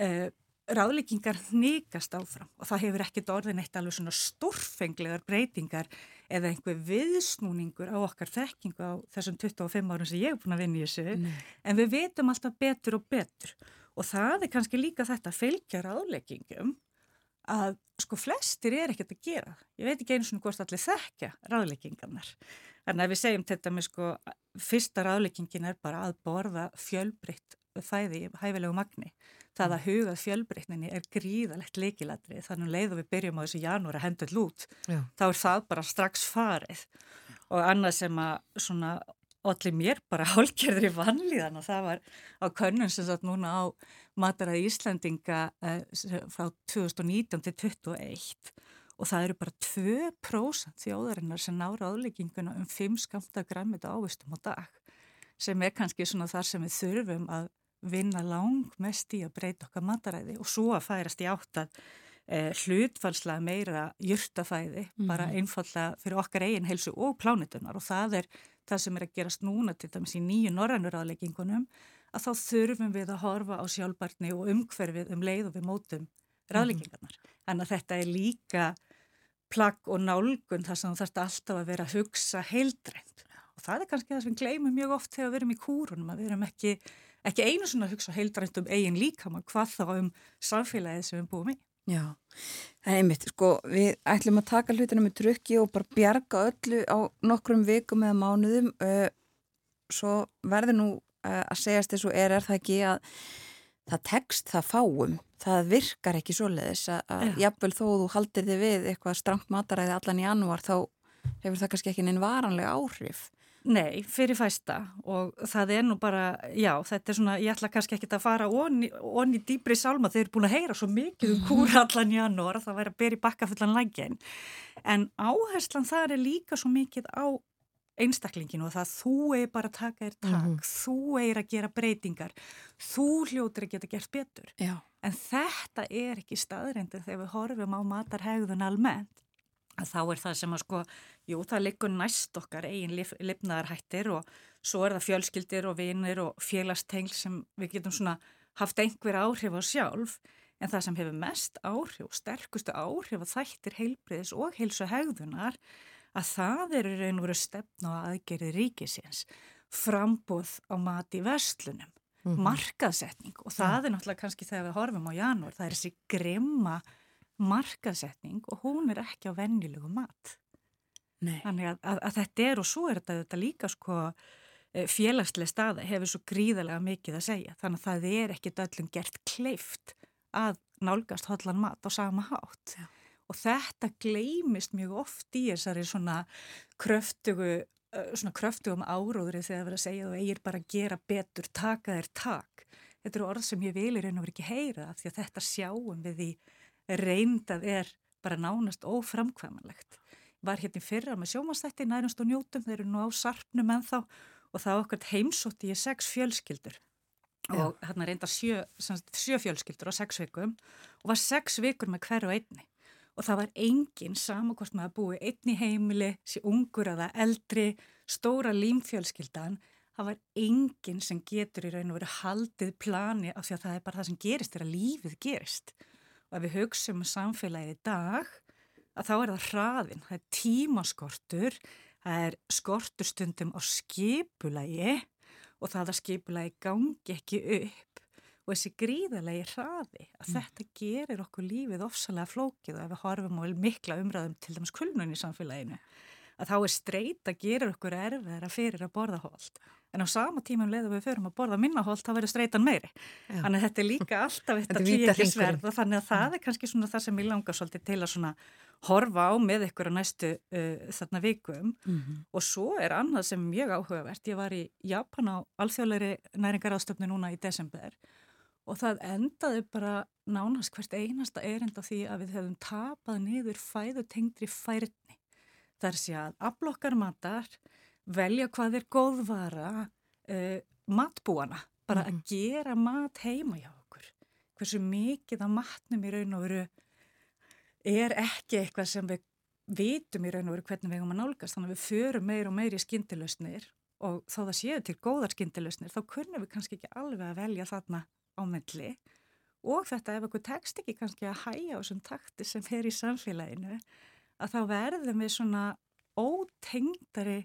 uh, ráðlíkingar nýgast áfram og það hefur ekkit orðin eitt alveg svona stórfenglegar breytingar eða einhver viðsnúningur á okkar þekkingu á þessum 25 árum sem ég er búin að vinna í þessu. Nei. en við vitum alltaf betur og betur. Og það er kannski líka þetta að fylgja ráðleggingum að sko flestir er ekkert að gera. Ég veit ekki eins og hvort allir þekkja ráðleggingarnar. En ef við segjum þetta með sko fyrsta ráðleggingin er bara að borða fjölbreytt fæði í hæfilegu magni það að hugað fjölbreytninni er gríðalegt leikilatri þannig um leið og við byrjum á þessu janúar að hendur lút Já. þá er það bara strax farið. Og annað sem að svona allir mér bara hálgerðri vanlíðan og það var á könnun sem satt núna á mataræði Íslandinga eh, frá 2019 til 2021 og það eru bara 2% þjóðarinnar sem nára álegginguna um 5 skamta grammit ávistum á dag sem er kannski svona þar sem við þurfum að vinna langmest í að breyta okkar mataræði og svo að færast í átt að eh, hlutfalslega meira jurtafæði, bara einfallega fyrir okkar eigin heilsu og plánutunar og það er það sem er að gerast núna til dæmis í nýju norrænur aðleggingunum að þá þurfum við að horfa á sjálfbarni og umhverfið um leið og við mótum ráðleggingarnar. Þannig að þetta er líka plagg og nálgun þar sem þarfst alltaf að vera að hugsa heildrænt. Og það er kannski það sem við gleymum mjög oft þegar við erum í kúrunum að við erum ekki, ekki einu svona að hugsa heildrænt um eigin líkama hvað þá um samfélagið sem við búum í. Já, það er einmitt, sko, við ætlum að taka hlutina með trukki og bara bjarga öllu á nokkrum vikum eða mánuðum. Uh, svo verður nú uh, að segjast þess og er, er það ekki að það tekst það fáum. Það virkar ekki svoleiðis að, að jafnvel þó þú haldir þig við eitthvað strangt mataræði allan í janúar þá hefur það kannski ekki neinn varanlega áhrif Nei, fyrir fæsta og það er nú bara, já, þetta er svona, ég ætla kannski ekki að fara onni, onni dýbri sálma, þeir eru búin að heyra svo mikið um kúra allan janúar að það væri að byrja í bakka fullan lægin. En áherslan þar er líka svo mikið á einstaklinginu og það þú eigi bara að taka þér tak, mm þú eigi að gera breytingar, þú hljótir að geta gert betur. Já. En þetta er ekki staðrindin þegar við horfum á matarhegðun almennt þá er það sem að sko, jú það liggur næst okkar eigin lif, lifnaðarhættir og svo er það fjölskyldir og vinir og félagstengl sem við getum svona haft einhver áhrif á sjálf en það sem hefur mest áhrif og sterkustu áhrif að þættir heilbriðis og heilsu hegðunar að það eru raun og veru stefn á aðgerið ríkisins frambúð á mati verslunum mm -hmm. markaðsetning og það ja. er náttúrulega kannski þegar við horfum á janúar, það er þessi grimma markaðsetning og hún er ekki á vennilegu mat. Nei. Þannig að, að, að þetta er og svo er þetta, þetta líka sko eh, félagslega staða hefur svo gríðarlega mikið að segja. Þannig að það er ekki öllum gert kleift að nálgast hodlan mat á sama hátt. Já. Og þetta gleimist mjög oft í þessari svona kröftugu eh, svona kröftugum áróðri þegar það verður að segja þú eigir bara að gera betur, taka þér tak. Þetta eru orð sem ég vil í raun og verið ekki heyra því að þetta sjáum við í reyndað er bara nánast óframkvæmanlegt. Var hérna fyrra með sjómanstætti nærumst og njótum, þeir eru nú á sarpnum en þá og það okkar heimsótti ég sex fjölskyldur Já. og hérna reynda sjö, sjö fjölskyldur á sex vikum og var sex vikur með hverju einni og það var enginn samakvort með að búi einni heimili, sé ungur eða eldri, stóra límfjölskyldan það var enginn sem getur í raun og verið haldið plani af því að það er bara það sem gerist þegar lífið gerist og ef við hugsaum um samfélagið í dag að þá er það hraðin, það er tímaskortur, það er skorturstundum á skipulagi og það að skipulagi gangi ekki upp og þessi gríðalegi hraði að mm. þetta gerir okkur lífið ofsalega flókið og ef við horfum á mikla umræðum til dæmis kulnun í samfélaginu að þá er streyt að gera okkur erfiðar að fyrir að borða hólt en á sama tímum leðum við förum að borða minnaholt þá verður streytan meiri. Já. Þannig að þetta er líka alltaf þetta tvíekisverð og þannig að það er kannski svona það sem ég langar svolítið til að svona horfa á með ykkur á næstu uh, þarna vikum mm -hmm. og svo er annað sem mjög áhugavert. Ég var í Japan á alþjóðleiri næringaráðstöfni núna í desember og það endaði bara nánast hvert einasta erinda því að við hefum tapað niður fæðu tengdri færni. Það er að aflokkar matar velja hvað er góðvara uh, matbúana, bara mm -hmm. að mhm. gera mat heima hjá okkur. Hversu mikið að matnum í raun og veru er ekki eitthvað sem við vitum í raun og veru hvernig við hefum að nálgast, þannig að við förum meir og meir í skindilösnir og þá það séu til góðar skindilösnir, þá kunnum við kannski ekki alveg að velja þarna á melli og þetta ef okkur tekst ekki kannski að hæja á þessum takti sem er í samfélaginu, að þá verðum við svona ótengdari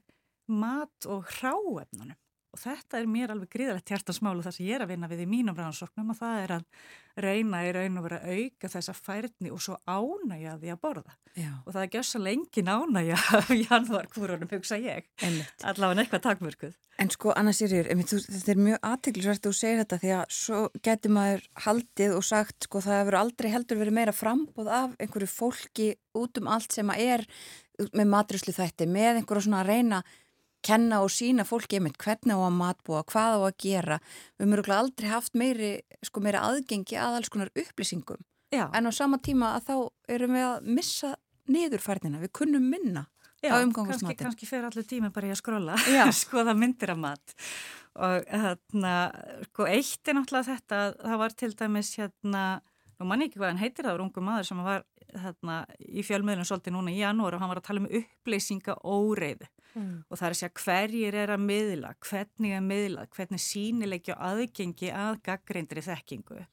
mat og hráefnunum. Og þetta er mér alveg gríðalegt hjartansmál og það sem ég er að vinna við í mínum rannsóknum og það er að reyna í raun og vera að auka þessa færni og svo ánægja því að borða. Já. og það er gjössa lengin ánægja af janúarkúrunum, hugsa ég. Allavega eitthvað takmörkuð. En sko Anna Sirjur, þetta er mjög aðtiklisvært að þú segir þetta því að svo getur maður haldið og sagt sko það hefur aldrei heldur verið meira frambóð af einhverju fólki út um allt sem að er með matruslu þætti, með einhverju svona að reyna kenna og sína fólki einmitt hvernig á að matbúa, hvað á að gera. Við höfum aldrei haft meiri, sko, meiri aðgengi að alls konar upplýsingum. Já. en á sama tíma að þá erum við að missa niðurfærnina, við kunnum minna Já, á umgangsmatin. Kannski, kannski fer allir tíma bara í að skróla, skoða myndir af mat. Og hérna, sko, eitt er náttúrulega þetta, það var til dæmis hérna, nú mann ekki hvað hann heitir það, var ungu maður sem var hérna í fjölmiðlunum svolítið núna í janúar og hann var að tala um upplýsinga óreiðu mm. og það er að segja hverjir er að miðla, hvernig að miðla, hvernig sínilegja aðgengi að gaggrindri þekkingu.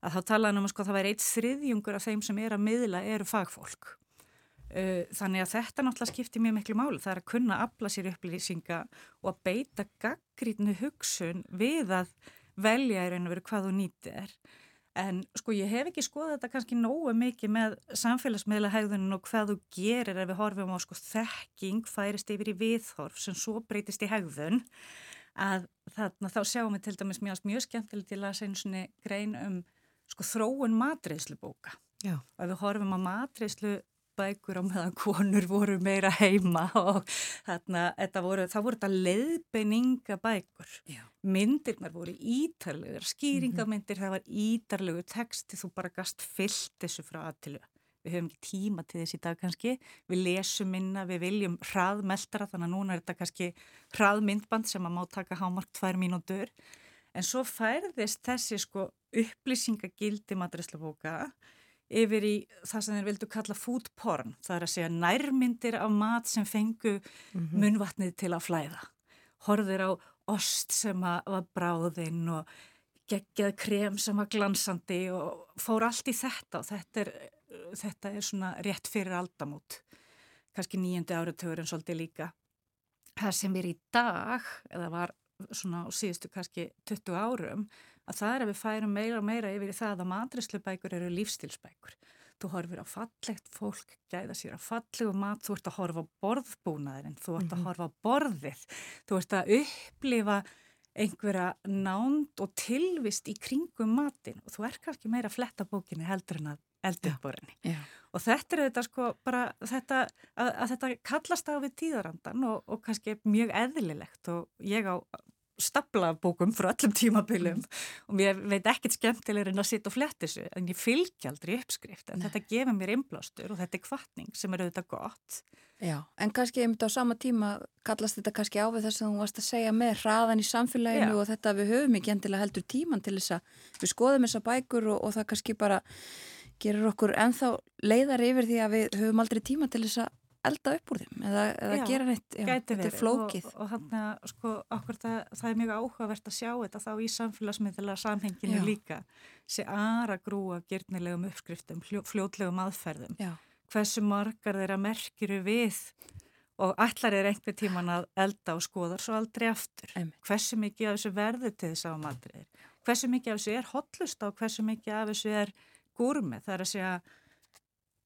Að þá tala hann um að sko, það væri eitt þriðjungur af þeim sem er að miðla eru fagfólk. Uh, þannig að þetta náttúrulega skiptir mjög miklu máli. Það er að kunna afla sér upplýsinga og að beita gaggrindnu hugsun við að velja í raun og veru hvað þú nýtið er. En sko ég hef ekki skoðað þetta kannski nógu mikið með samfélagsmiðla hegðunin og hvað þú gerir ef við horfum á sko þekking færist yfir í viðhorf sem svo breytist í hegðun að þarna þá sjáum við til dæmis mjög, mjög skemmtilegt til að segja svona grein um sko þróun matreiðslubóka. Já. Og ef við horfum á matreiðslu bækur á meðan konur voru meira heima og þarna, voru, það voru þetta leiðbeininga bækur. Já. Myndirnar voru ítarlegur, skýringamyndir, mm -hmm. það var ítarlegur texti, þú bara gast fyllt þessu frá aðtilu. Við höfum ekki tíma til þess í dag kannski, við lesum minna, við viljum hraðmeldara, þannig að núna er þetta kannski hraðmyndband sem að má taka hámark tvær mínútur. En svo færðist þessi sko upplýsingagildi matræslubóka yfir í það sem þeir vildu kalla food porn, það er að segja nærmyndir af mat sem fengu mm -hmm. munvatnið til að flæða. Horðir á ost sem var bráðinn og geggjað krem sem var glansandi og fór allt í þetta og þetta er, þetta er svona rétt fyrir aldamút, kannski nýjandi áratögur en svolítið líka. Það sem er í dag, eða var svona á síðustu kannski 20 árum, að það er að við færum meira og meira yfir í það að matrislubækur eru lífstilsbækur. Þú horfir á fallegt fólk, gæða sér á fallegu mat, þú ert að horfa á borðbúnaðurinn, þú ert að Mhm. horfa á borðið, þú ert að upplifa einhverja nánd og tilvist í kringum matin og þú er kannski meira að fletta bókinni heldur en að eldurborinni. Já. Og þetta er þetta sko bara þetta, að, að þetta kallast á við tíðarandan og, og kannski mjög eðlilegt og ég á stapla bókum frá öllum tímabilum og mér veit ekkert skemmtilegur en að sitja og fletti þessu en ég fylgja aldrei uppskrift en þetta gefur mér innblástur og þetta er kvartning sem er auðvitað gott. Já, en kannski einmitt á sama tíma kallast þetta kannski á við þess að þú varst að segja með hraðan í samfélaginu Já. og þetta við höfum ekki endilega heldur tíman til þess að við skoðum þessa bækur og, og það kannski bara gerur okkur ennþá leiðar yfir því að við höfum aldrei tíma til þess að elda upp úr þeim eða, eða Já, gera neitt, já, þetta er flókið. Og, og þannig að sko okkur það, það er mjög áhugavert að sjá þetta þá í samfélagsmiðla samhenginu Já. líka. Sér aðra grúa gyrnilegum uppskriftum, fljó, fljótlegum aðferðum. Já, hversu margar þeirra merkjuru við og ætlar er einhver tíman að elda og skoðar svo aldrei aftur. Einmitt. Hversu mikið af þessu verður til þess að matriðir? Hversu mikið af þessu er hotlust og hversu mikið af þessu er gúrmið? Það er að segja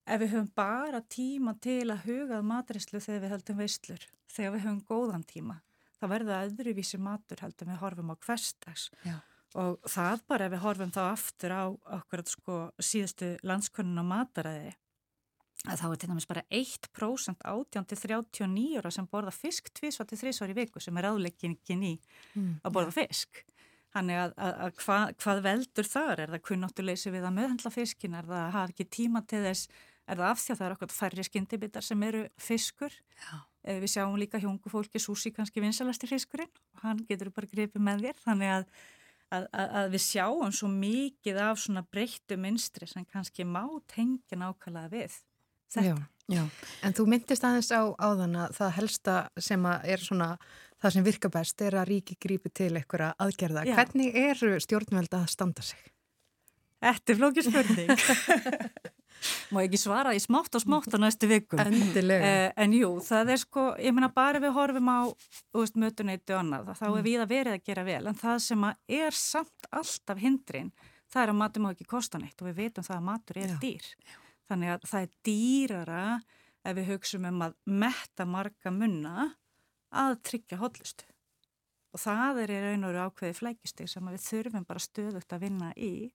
ef við höfum bara tíma til að hugað matrislu þegar við höldum veislur, þegar við höfum góðan tíma, þá verður það öðruvísi matur heldur við horfum á hverstags. já, Og það bara ef við horfum þá aftur á okkur sko síðustu landskonun á mataræði að þá er til dæmis bara 1% átján til 39 ára sem borða fisk tvísvar til þrísvar í viku sem er áleggingin í Mm. að borða fisk. Þannig að, að, að hvað, hvað veldur þar? Er það kunnáttuleysi við að meðhandla fiskin? Er það að hafa ekki tíma til þess? Er það af því að það er okkur færri skyndibittar sem eru fiskur? já, Eh, Við sjáum líka hjungu fólki súsi kannski vinsalasti fiskurinn og hann getur bara gripið með þér. Þannig að, að, að, að við sjáum svo mikið af svona breyttu minstri sem kannski má tengja nákvæmlega við. Já. já, En þú myndist aðeins á áðan að það helsta sem er svona það sem virka best er að ríki grípi til einhverja aðgerða. Já. Hvernig eru stjórnveld að standa sig? Þetta er flókið spurning. Má ekki svara í smátt og smátt á næstu vikum. Endilega. Eh, en jú, það er sko, ég meina bara við horfum á mötuneytu og annað, þá er við að verið að gera vel, en það sem er samt alltaf hindrin, það er að matur má ekki kosta neitt og við veitum það að matur er Já. dýr. Þannig að það er dýrara ef við hugsaum um að metta marga munna að tryggja hotlustu. Og það er í raun og ákveði flækistig sem við þurfum bara stöðugt að vinna í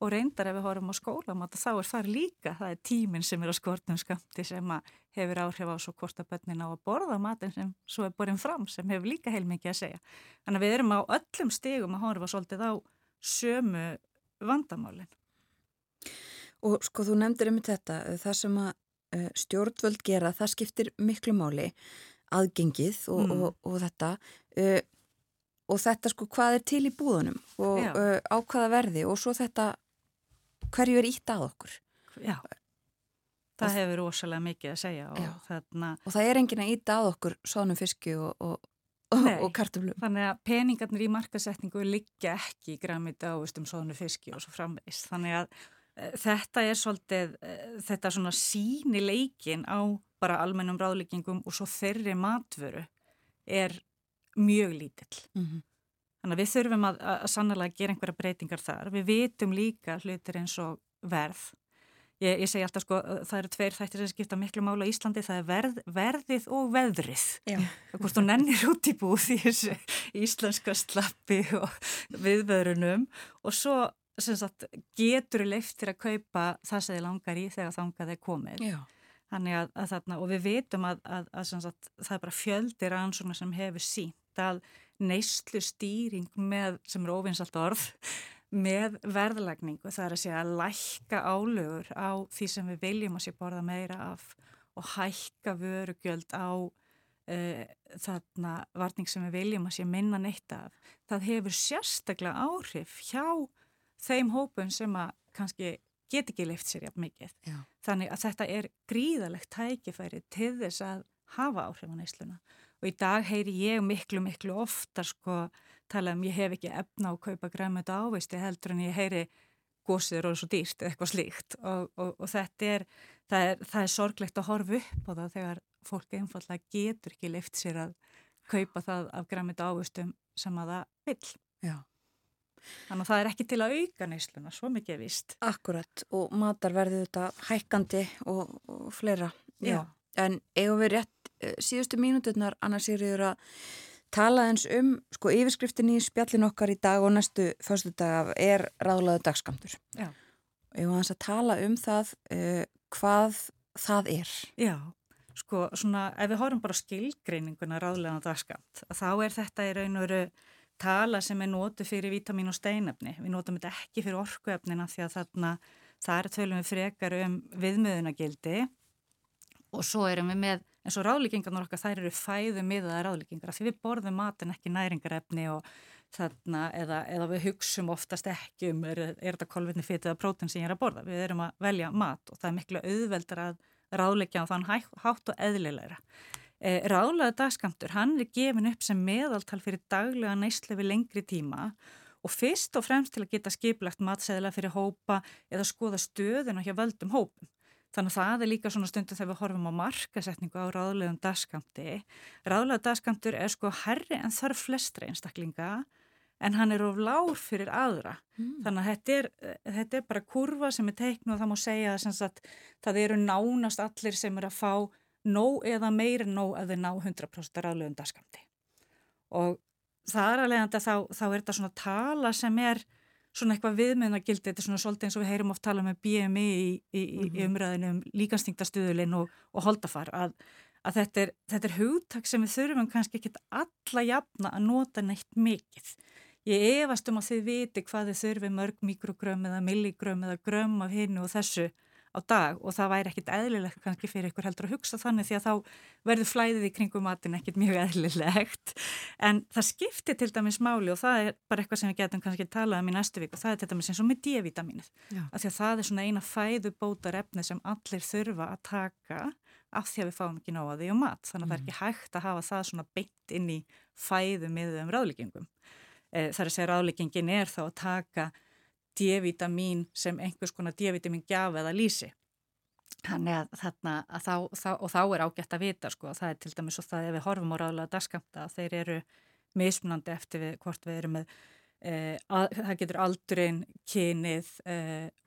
og reyndar ef við horfum á skólamat þá er það líka, það er tíminn sem er á skortum skamti sem að hefur áhrif á svo hvort að bönnin á að borða matin sem svo er borin fram sem hefur líka heilmikið að segja. Þannig að við erum á öllum stigum að horfa svolítið á sömu vandamálin. og sko þú nefndir um þetta, það sem að uh, stjórnvöld gera, það skiptir miklu máli, aðgengið og, Mm. og, og þetta uh, og þetta sko hvað er til í búðunum og uh, á hvaða verði og svo þetta hverju er ítt að okkur Já, Og það hefur rosalega mikið að segja og þarna, og það er enginn að íta að okkur sónum fiski og, og, og, og kartöflum þannig að peningarnir í markasetningu liggja ekki í græmiti ávustum svona fiski og svo framvegis. Þannig að e, þetta er svolítið, e, þetta svona síni leikin á bara almennum ráðleggingum og svo þeirri matvöru er mjög lítill. mm -hmm. Þannig að við þurfum að, að sannlega gera einhverja breytingar þar. Við vitum líka hlutir eins og verð. Ég, ég segi alltaf sko, það eru tveir þættir sem skipta miklu mála á Íslandi, það er verð, verðið og veðrið. Já. Hvort þú nennir út í búð í þessu íslenska slappi og viðvörunum og svo sagt, getur þú leiftir að kaupa það sem þið langar í þegar þangað er komið. Já. Þannig að, að þarna, og við vitum að, að, að það er bara fjöldir ansóknar sem hefur sínt að neyslu stýring með, sem er ofinsalt orð, með verðlagningu, það er að segja að lækka álögur á því sem við viljum að sé borða meira af og hækka vörugjöld á uh, þarna varning sem við viljum að sé minna neitt af. Það hefur sérstaklega áhrif hjá þeim hópum sem að kannski get ekki leift sér jafn mikið. Já. Þannig að þetta er gríðalegt tækifæri til þess að hafa áhrif á neysluna og í dag heyri ég miklu, miklu oftar sko tala um ég hef ekki efna á að kaupa græmið ávisti heldur en ég heyri gósið eru svo dýrt eða eitthvað slíkt og, og, og þetta er það, er, það er sorglegt að horfa upp á það þegar fólk einfallega getur ekki lift sér að kaupa það af græmið ávistum sem að það vil. Já. Þannig að það er ekki til að auka neysluna, svo mikið er vist. Akkurat og matar verði þetta hækkandi og, og fleira. Já. En eigum við rétt uh, síðustu mínúturnar annars er yfir að tala eins um, sko yfirskriftin í spjallin okkar í dag og næstu fyrstu dag er ráðlaðu dagskamtur. Já. Eigum við að tala um það uh, hvað það er. Já, sko svona ef við horfum bara skilgreininguna ráðlega dagskamt, þá er þetta í raun og veru tala sem er nótu fyrir vítamin og steinefni. Við nótum þetta ekki fyrir orkuefnina því að þarna það er tölum við frekar um viðmöðunagildi og svo erum við með, eins og ráðlíkingarnar okkar, þær eru fæðu miðaða ráðlíkingar því við borðum matin ekki næringarefni og þarna, eða, eða við hugsum oftast ekki um, er, er þetta kolvetni fyrir eða prótin sem ég er að borða. Við erum að velja mat og það er miklu auðveldar að ráðlíkja á þann hátt og eðlilegra. Eh, ráðlega dagskamtur, hann er gefin upp sem meðaltal fyrir daglega við lengri tíma og fyrst og fremst til að geta skiplagt matseðla fyrir hópa eða skoða stöðuna hjá völdum hópum. Þannig að það er líka svona stundu þegar við horfum á markasetningu á ráðlegum dagskamti. Ráðlega dagskamtur er sko herri en þarf flestra einstaklinga en hann er of lár fyrir aðra. Mm. Þannig að þetta er, þetta er bara kurva sem er teiknu og það má segja að það eru nánast allir sem er að fá nóg eða meir en nóg að þau ná 100% ráðlegum dagskamti. Og það er alveg að þá, þá er þetta svona tala sem er svona eitthvað viðmiðnagildi, þetta er svona svolítið eins og við heyrum oft tala með BMI í, í, mm -hmm. í mhm. umræðinu um líkanstingtastuðulinn og, og holdafar að, að þetta, er, þetta er hugtak sem við þurfum kannski ekki alla jafna að nota neitt mikið. Ég efast um að þið viti hvað þið þurfi mörg mikrogrömm eða milligrömm eða grömm af hinnu og þessu á dag og það væri ekkit eðlilegt kannski fyrir ykkur heldur að hugsa þannig því að þá verður flæðið í kringum matin ekkit mjög eðlilegt en það skiptir til dæmis máli og það er bara eitthvað sem við getum kannski talað um í næstu vik og það er til dæmis eins og með D-vitaminnið af því að það er svona eina fæðu bótar efni sem allir þurfa að taka af því að við fáum ekki nóga því og mat þannig að mm. það er mm. ekki hægt að hafa það svona beitt inn í fæðu miðum ráðlíkingum. Eh, er er D-vitamin sem einhvers konar D-vitamin gjaf eða lýsi. Þannig að þarna, að þá, þá, og þá er ágætt að vita sko, það er til dæmis og það ef við horfum á ráðlega dagskamta að þeir eru mismunandi eftir við, hvort við erum með, e, að, það getur aldurinn, kynið e,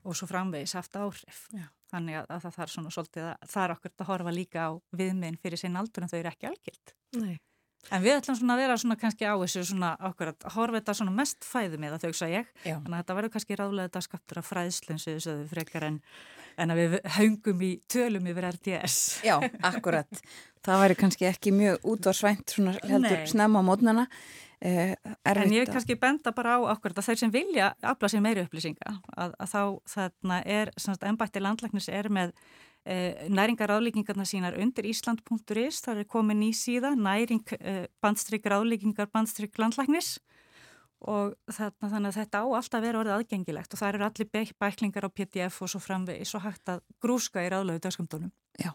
og svo framvegis haft áhrif. Já. Þannig að, að það þarf svona svolítið að það er okkur að horfa líka á viðminn fyrir sinn aldur en þau eru ekki algild. Nei. En við ætlum svona að vera svona kannski á þessu svona okkur að horfa þetta svona mest fæðu með það þau svo ég. Já. Þannig að þetta verður kannski ráðlega þetta skattur að fræðslun sem þau sögðu frekar en, en að við haungum í tölum yfir RTS. Já, akkurat. það væri kannski ekki mjög út á svænt svona heldur Nei. snemma á mótnana. Eh, en ég kannski benda bara á okkur að þeir sem vilja afla sér meiri upplýsinga að, að þá þarna er, svona ennbætti landlæknis er með Eh, næringaráleikingarna sínar undir Ísland.is, það er komin í síða næring eh, bandstrykk ráleikingar bandstrykk landlæknis og þarna, þannig að þetta á alltaf vera orðið aðgengilegt og það eru allir bæklingar á PDF og svo framvegis og hægt að grúska í ráðlegu dagskamdónum. Já.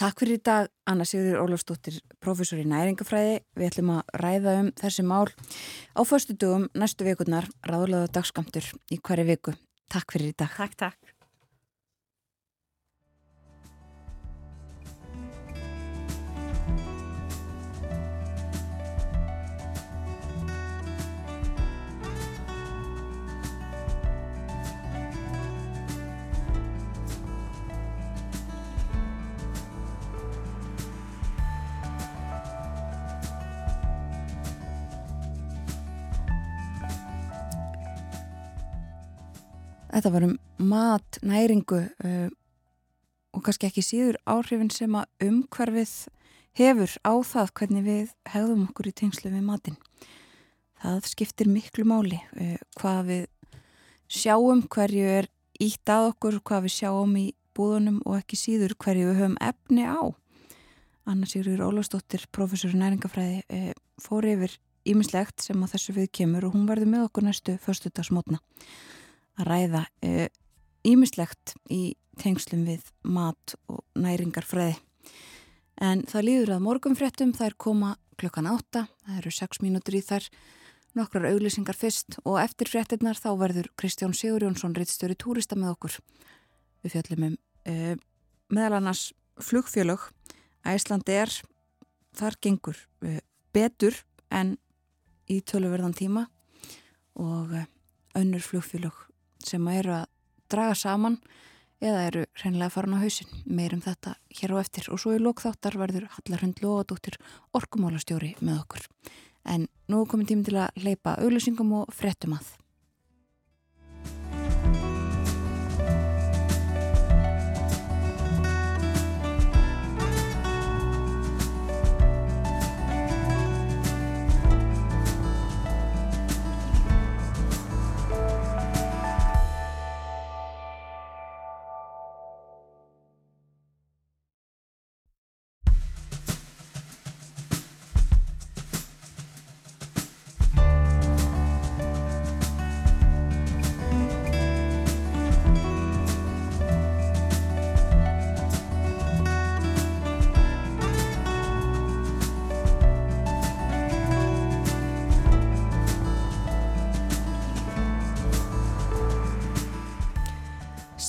Takk fyrir dag, Anna Sigurður Ólafsdóttir, professor í næringafræði. Við ætlum að ræða um þessi mál á förstu dugum næstu vikurnar ráðlega dagskamtur í hverju viku. Takk fyrir í dag. Takk, takk. Þetta var um mat, næringu uh, og kannski ekki síður áhrifin sem að umhverfið hefur á það hvernig við hegðum okkur í tengslu við matin. Það skiptir miklu máli uh, hvað við sjáum, hverju er ítt að okkur, hvað við sjáum í búðunum og ekki síður hverju við höfum efni á. Anna Sigurður Ólafsdóttir, professor í næringafræði, uh, fór yfir ímislegt sem að þessu við kemur og hún verður með okkur næstu förstudagsmótna að ræða ímislegt uh, í tengslum við mat og næringarfræði. En það líður að morgumfréttum þær koma klukkan átta, það eru sex mínútur í þær, nokkrar auglýsingar fyrst og eftir fréttinnar þá verður Kristján Sigurjónsson reittstjóri túrista með okkur. Við fjöllum um uh, meðal annars flugfjölög, Æslandi er, þar gengur uh, betur en í töluverðan tíma og uh, önnur flugfjölög sem eru að draga saman eða eru hreinlega farin á hausin meirum þetta hér á eftir. Og svo í lókþáttar verður Hallarhund Lóadóttir orkumálastjóri með okkur. En nú er komin tím til að leipa auglýsingum og frettum að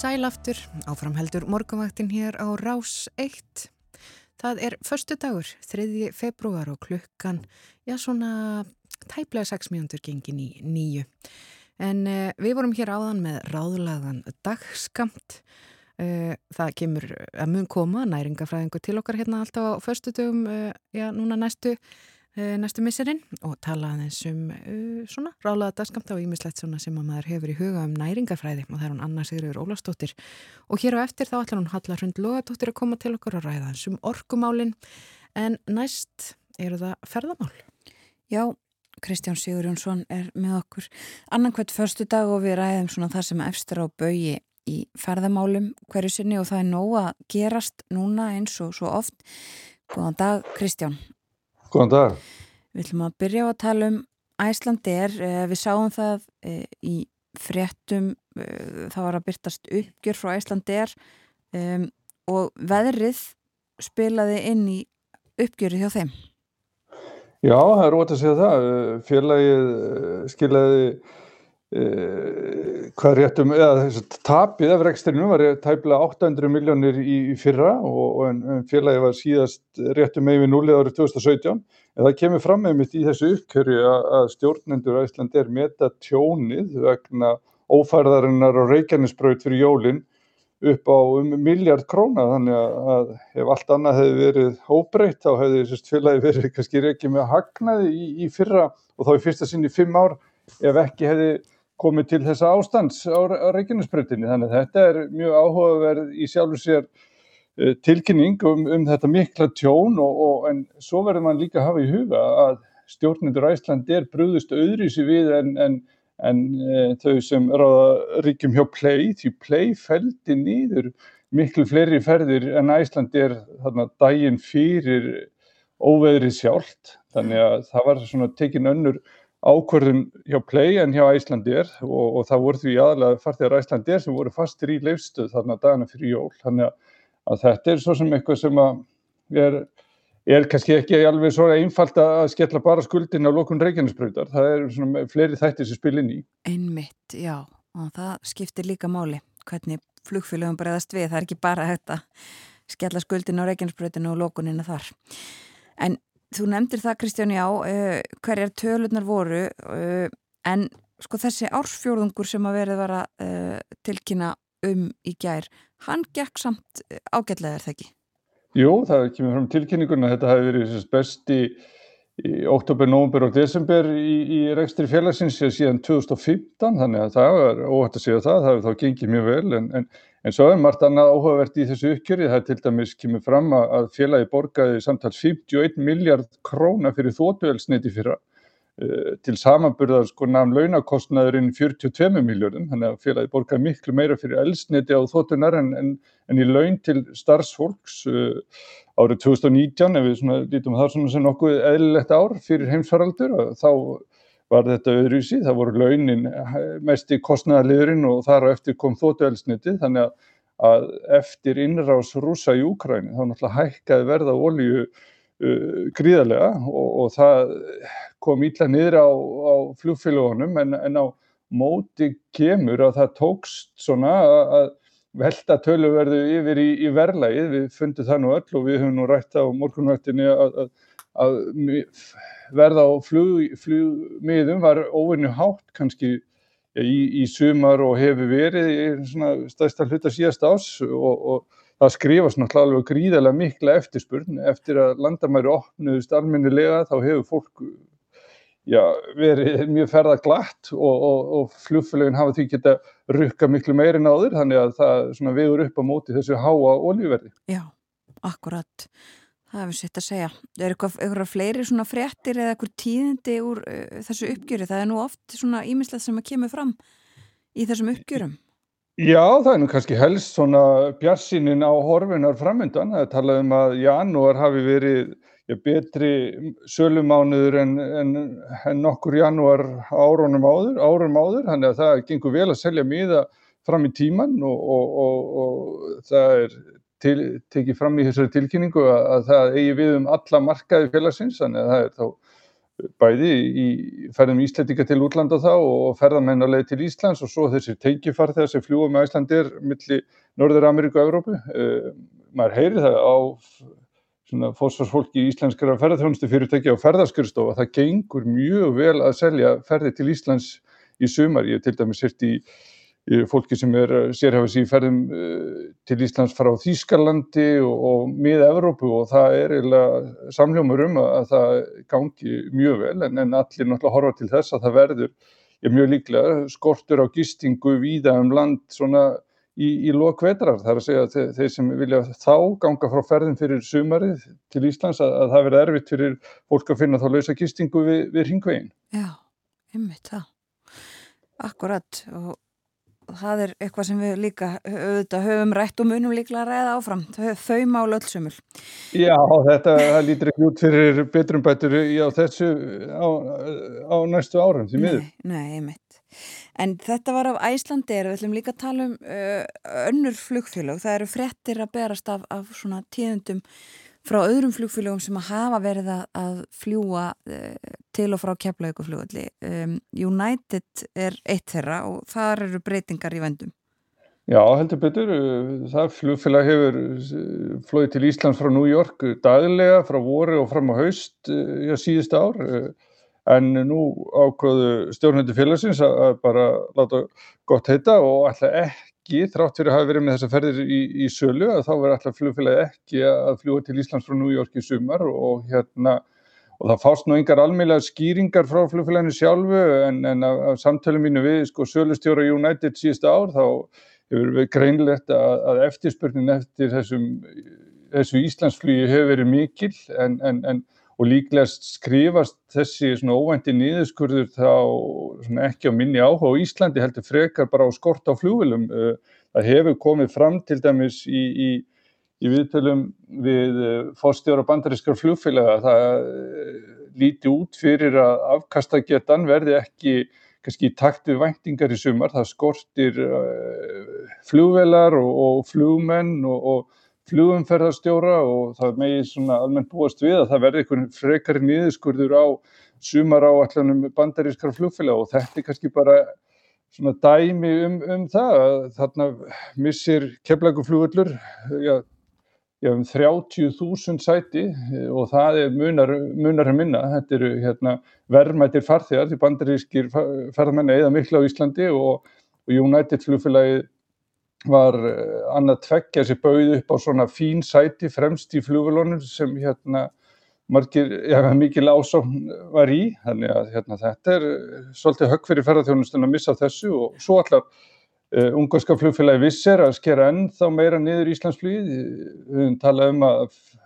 Sælaftur, áframheldur morgunvaktin hér á Rás 1. Það er förstu dagur, 3. februar og klukkan, já svona tæplega 6 mjöndur gengin í nýju. En uh, við vorum hér áðan með ráðlagan dagskamt. Uh, það kemur að mun koma næringafræðingu til okkar hérna alltaf á förstu dögum, uh, já núna næstu næstu misserinn og tala aðeins um uh, svona rálaða dagskamt á ímislegt svona sem að maður hefur í huga um næringarfræði og það er hún Anna Sigurður Ólafsdóttir og hér á eftir þá ætlar hún Hallarhund Lóðadóttir að koma til okkur og ræða eins um orkumálin en næst eru það ferðamál. Já, Kristján Sigurjónsson er með okkur annankvæmt förstu dag og við ræðum svona það sem efstur á baui í ferðamálum hverju sinni og það er nóg að gerast núna eins og svo oft. Góðan dag Kristján. Góðan dag. Við ætlum að byrja á að tala um Æslandir. Við sáum það í fréttum, það var að byrtast uppgjör frá Æslandir um, og veðrið spilaði inn í uppgjöru hjá þeim. Já, það er ótt að segja það. Félagið skilaði hvað réttum, eða þess að tapið af rekstrinu var tæplega 800 miljónir í, í fyrra og, og félagi var síðast réttum með við núlið árið 2017 en það kemur fram með mitt í þessu uppkjöru að, stjórnendur Æsland er meta tjónið vegna ófærðarinnar og reykjarnisbraut fyrir jólin upp á um miljard króna. Þannig að, ef allt annað hefði verið óbreytt þá hefði þessu félagi verið kannski reykjað með hagnaði í, í fyrra og þá í fyrsta sinn í fimm ár ef ekki hefði komið til þessa ástands á, á Reykjanesbröndinni. Þannig að þetta er mjög áhugaverð í sjálfu sér uh, tilkynning um, um þetta mikla tjón og, og en svo verður mann líka hafa í huga að stjórnendur Æsland er brúðust auðrísi við en, en, en uh, þau sem ráða ríkjum hjá Play, því Play feldi nýður miklu fleiri ferðir en Æsland er þarna daginn fyrir óveðrið sjálft. Þannig að það var svona tekin önnur ákvörðun hjá Play en hjá Æslandir og, og það voru því aðalega farþegar Æslandir sem voru fastir í leifstöð þarna dagana fyrir jól. Þannig að þetta er svo sem eitthvað sem er, er kannski ekki alveg svo einfalt að skella bara skuldin á lokun Reykjanesbröðar. Það er svona fleiri þættir sem spil inn í. Einmitt, já. Og það skiptir líka máli hvernig flugfélögum bregðast við. Það er ekki bara þetta skella skuldin á Reykjanesbröðinu og lokunina þar. En Þú nefndir það Kristján já, uh, hverjar tölunar voru uh, en sko þessi ársfjórðungur sem að verið var að uh, tilkynna um í gær, hann gekk samt ágætlega er það ekki? Jú, það kemur fram tilkynninguna að þetta hafi verið besti í oktober, nóvember og desember í, í rekstri félagsins síðan 2015 þannig að það var óhætt að segja það, það hefur þá gengið mjög vel en, en, en svo er margt annað áhugavert í þessu uppgjöri, það er til dæmis kemur fram að, félagi borgaði samtals 51 miljard króna fyrir þótuelsniti fyrra. Uh, til samanburðar sko namn launakostnaðurinn 42 miljardum, þannig að félagi borgaði miklu meira fyrir elsniti á þótunar en, en, en í laun til starfsfólks uh, árið 2019, ef við lítum svona sem nokkuð eðlilegt ár fyrir heimsfaraldur, þá var þetta öðruvísi, það voru launin mest í kostnæðarliðurinn og þar á eftir kom þótuelsniti, þannig að, að eftir innrás rúsa í Úkræni þá náttúrulega hækkaði verða ólíu uh, gríðarlega og, og það kom ítla niður á, á flugfélagunum en, en á móti kemur að það tókst svona að velta töluverðu yfir í, í verðlægið, við fundum það nú öll og við höfum nú rætt á morgunvættinni að, að, að verða á flug, flugmiðum var óvinni hátt kannski í, í sumar og hefur verið í svona stærsta hluta síðast ás og, og það skrifast náttúrulega gríðarlega mikla eftirspurn eftir að landamæri opnuðust almennilega þá hefur fólk já, verið mjög ferða glatt og, og, og flugfélagin hafa því geta rukka miklu meiri náður þannig að það vegur upp á móti þessu háa olíverði. Já, akkurat. Það hefur sitt að segja. Er eitthvað, fleiri svona fréttir eða eitthvað tíðindi úr uh, þessu uppgjöri? Það er nú oft svona ímislegt sem að kemur fram í þessum uppgjörum. Já, það er nú kannski helst svona bjarsinin á horfinar framöndan. Það er talað um að janúar hafi verið ja, betri sölumánuður en, en, en nokkur janúar árunum áður, árum áður, þannig að það gengur vel að selja miða fram í tíman og, og, og, og það er til, tekið fram í þessari tilkynningu að, að það eigi við um alla markaði félagsins, þannig að það er þá bæði í ferðum Íslandika til útlanda þá og ferðamenn að leið til Íslands og svo þessir tengifarþegar sem fljúa með Íslandir millir Norður Ameríku og Evrópu. Uh, maður heyri það á fósfarsfólki í íslenskara ferðarþjónustu fyrirtæki á ferðarskurstofa. Það gengur mjög vel að selja ferði til Íslands í sumar. Ég til dæmis hirt í fólki sem er sérhafis í ferðum uh, til Íslands frá Þýskalandi og, og miða Evrópu og það er eiginlega samljómar um að það gangi mjög vel en, en allir náttúrulega horfa til þess að það verður ég, mjög líklega skortur á gistingu víða um land svona í, í lokvetrar. Það er að segja að þeir, þeir sem vilja þá ganga frá ferðin fyrir sumarið til Íslands að, að það verði erfitt fyrir fólk að finna þá lausa gistingu við, við ringvegin. Já, einmitt það. Akkurat og það er eitthvað sem við líka auðvitað höfum rætt og munum líklega að ræða áfram. Þau málu öll sumul. Já, þetta lítur ekki út fyrir betrumbætur á þessu á, á næstu árum því miður. Nei, einmitt. En þetta var af Æslandir, við ætlum líka að tala um uh, önnur flugfélög. Það eru frettir að berast af, af svona tíðundum frá öðrum flugfélögum sem að hafa verið að fljúa uh, til og frá keflauguflugulli. Um, United er eitt þeirra og þar eru breytingar í vendum. Já, heldur betur. Það flugfélag hefur flóið til Íslands frá New York daglega, frá voru og fram á haust já, síðust ár. En nú ákvöðu stjórnhundu félagsins að bara láta gott heita og alltaf ekki, þrátt fyrir að hafa verið með þessa ferðir í, í sölu, að þá verður alltaf flugfélagi ekki að fljúa til Íslands frá New York í sumar og hérna, og það fást nú yngar almeinlega skýringar frá flugfélaginu sjálfu en, en af, af samtölu mínu við sko sölustjóra United síðasta ár þá hefur við greinlegt að, að eftirspurnin eftir þessum, þessu Íslandsflugi hefur verið mikil en, en, en og líklegast skrifast þessi svona óvænti niðurskurður þá ekki á minni áhuga á Íslandi heldur frekar bara á skort á flugvelum. Eh, það hefur komið fram til dæmis í, í, í viðtölum við eh, fórstjóra bandarískar flugfélaga að það eh, líti út fyrir að afkastagetan verði ekki kannski í takt við væntingar í sumar. Það skortir flugvelar og, og flugmenn og, og flugumferðarstjóra og það megi svona almennt búast við að það verði einhvern frekari niðurskurður á sumar áallanum bandarískara flugfélag og þetta er kannski bara svona dæmi um, um það að þarna missir keflaguflugullur um 30.000 sæti og það er munar, munar að minna, þetta eru hérna, verðmættir farþegar því bandarískir ferðmenni eða miklu á Íslandi og, og United flugfélagið var annað tveggja sem bauð upp á svona fín sæti fremst í flugvelunum sem hérna margir, já, mikil ásókn var í, þannig að hérna, þetta er eh, svolítið högg fyrir ferðarþjónustun að missa þessu og svo allar ungarska flugfélagi Visser að skera ennþá meira niður Íslandsflugið. Við höfum talað um að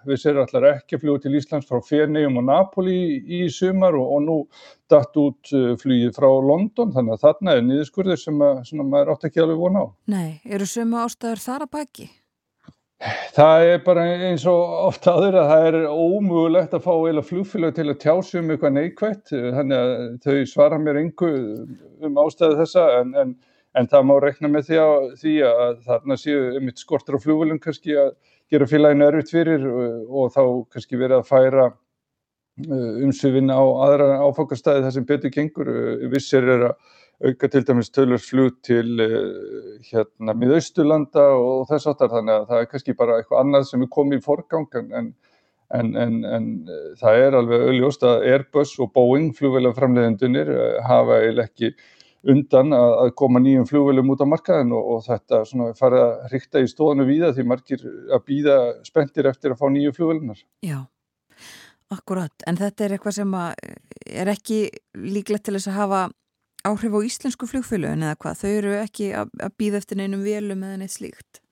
Visser allar ekki fluga til Íslands frá Feneyjum og Napoli í, sumar og, og nú datt út uh, flugið frá London, þannig að þarna er niðurskurður sem, að, sem að maður átt ekki alveg vona á. Nei, eru sömu ástæður þar að baki? Það er bara eins og oft aður að það er ómögulegt að fá eila flugfélag til að tjá sig um eitthvað neikvægt þannig að þau svara mér engu um ástæðu þessa en, en, en það má rekna með því að, því að þarna séu um eitt skortur á flugfélagum kannski að gera félaginu erfitt fyrir og, og þá kannski verið að færa uh, umsöfin á aðra áfangastæði þar sem betur gengur. Vissir er að auka til dæmis tölursflug til uh, hérna miðausturlanda og þess aftar þannig að það er kannski bara eitthvað annað sem er komið í forgang en, en, en, en uh, það er alveg auðljóst að Airbus og Boeing flugvelaframleðendunir uh, hafa eiginlega ekki undan að, koma nýjum flugvelum út á markaðin og, og þetta farið að hrykta í stóðanu víða því margir að býða spenntir eftir að fá nýju flugvelunar. Já, akkurat, en þetta er eitthvað sem er ekki líklegt til þess að hafa áhrif á íslensku flugfélögin eða hvað? Þau eru ekki að, býða eftir neinum vélum eða neitt slíkt?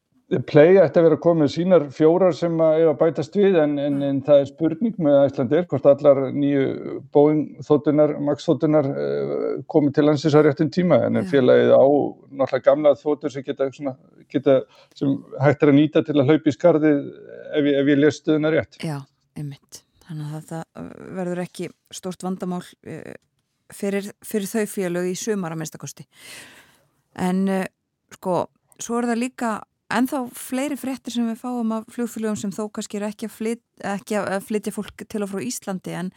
Play ætti að vera komið sínar fjórar sem að eiga bætast við en, en, en það er spurning með Æslandir hvort allar nýju Boeing þóttunar, Max þóttunar uh, komið til landsins á réttum tíma en ja. félagið á náttúrulega gamla þóttur sem, geta, svona, geta, sem hægt er að nýta til að hlaupa í skarði ef, ef ég les stuðuna rétt. Já, einmitt. Þannig að það verður ekki stort vandamál uh, fyrir, fyrir þau félög í sumar að minnstakosti en uh, sko, svo er það líka ennþá fleiri fréttir sem við fáum af flugfélögum sem þó kannski er ekki að, flyt, ekki að flytja fólk til og frá Íslandi en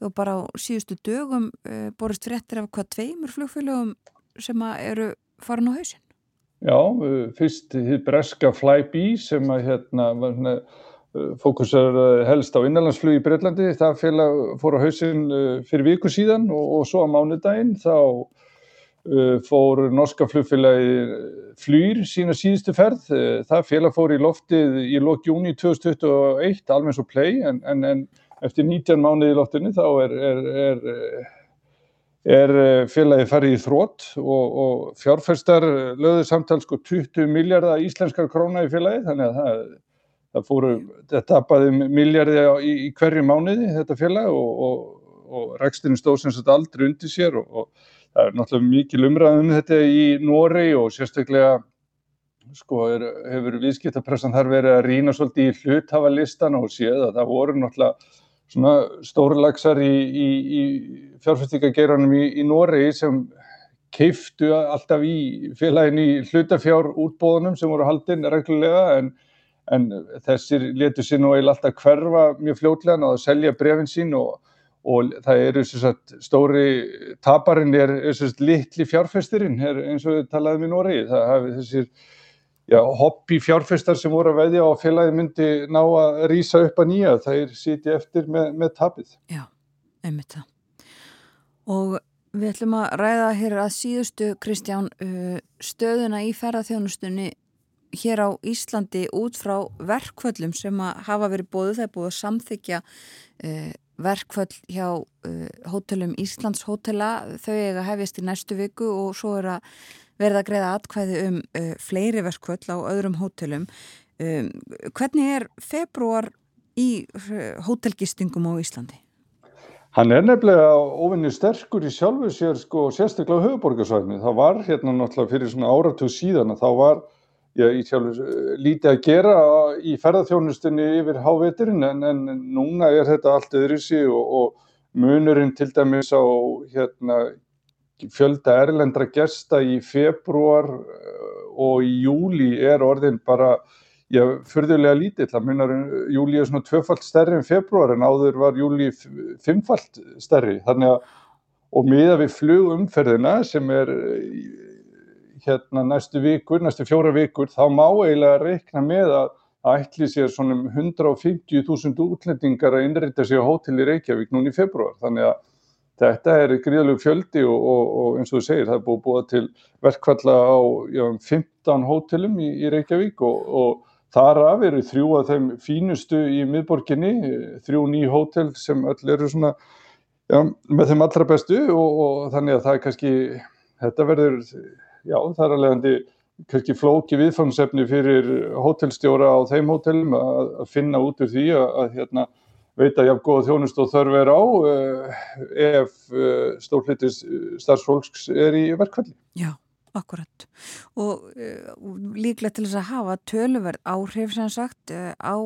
þó bara á síðustu dögum uh, borist fréttir af hvað tveimur flugfélögum sem eru farin á hausin Já, uh, fyrst hitt breska Flybe sem að hérna var hérna fókusar helst á innanlandsflug í Breitlandi. Það félag fór á hausin fyrir viku síðan og, og svo á mánudaginn þá fór norska flugfélagi flýr sína síðustu ferð. Það félag fór í loftið í lók júni 2021, alveg svo play, en, en, en eftir 19 mánuði í loftinu þá er, er, er, er félagi farið í þrótt og, og fjárfærstar lögðu samtals sko 20 miljardar íslenskar króna í félagi, þannig að það það fóru, þetta tapaði miljardi í, í hverju mánuði þetta félag og, og, og rekstinu stóð sem sagt aldrei undir sér og, og það er náttúrulega mikil umræðum þetta í Nóri og sérstaklega sko er, hefur viðskiptapressan þar verið að rýna svolítið í hluthafa og séð að það voru náttúrulega svona stórlagsar í, í, í fjárfæstingageiranum í, í Nóri sem keiftu alltaf í félagin í hlutafjár útbóðunum sem voru haldinn reglulega en en þessir letur sér nú eiginlega alltaf hverfa mjög fljótlega og að selja brefin sín og, og það eru sagt, stóri taparinn er, er sagt, litli fjárfestirinn eins og við talaðum í Nóri það hafi þessir já, hobby fjárfestar sem voru að veðja og félagi myndi ná að rýsa upp að nýja það er sítið eftir með, með tapið. Já, einmitt það. Og við ætlum að ræða hér að síðustu Kristján uh, stöðuna í ferðarþjónustunni hér á Íslandi út frá verkföllum sem að hafa verið bóðu, það er búið að samþykja uh, verkföll hjá uh, hótelum Íslands hótela, þau eiga hefjast í næstu viku og svo er að verða að greiða atkvæði um uh, fleiri verkföll á öðrum hótelum. Um, hvernig er februar í hótelgistingum á Íslandi? Hann er nefnilega ofinni sterkur í sjálfu sér sko sérstaklega höfuborgarsvæðinu. Það var hérna náttúrulega fyrir svona áratug síðan að þá var ég sjálfur eh, lítið að gera í ferðarþjónustunni yfir háveturinn en, en núna er þetta allt öðruðsi og, og munurinn til dæmis á hérna, fjölda erlendra gesta í februar eh, og í júli er orðin bara já, fyrðulega lítill. Það munar júli er svona tvöfalt stærri en februar en áður var júli fimmfalt stærri. Þannig að og miða við flugumferðina sem er hérna næstu vikur, næstu fjóra vikur, þá má eiginlega reikna með að ætli sér svona 150.000 útlendingar að innrita sig á hótel í Reykjavík núni í februar. Þannig að þetta er gríðalegu fjöldi og, og, og eins og þú segir, það er búið búið til verkvalla á já, 15 hótelum í, í Reykjavík og, og Þar af eru þrjú af þeim fínustu í miðborginni, þrjú ný hótel sem öll eru svona já, með þeim allra bestu og þannig að það er kannski, þetta verður, já það er alveg kannski flóki viðfangsefni fyrir hótelstjóra á þeim hótelum að, að finna út úr því að, að hérna, veita jafn góða þjónust og þörf er á uh, ef uh, stórlitis starfsfólks er í verkvalli. Já, akkurat. Og uh, líklega til þess að hafa töluverð áhrif sem sagt á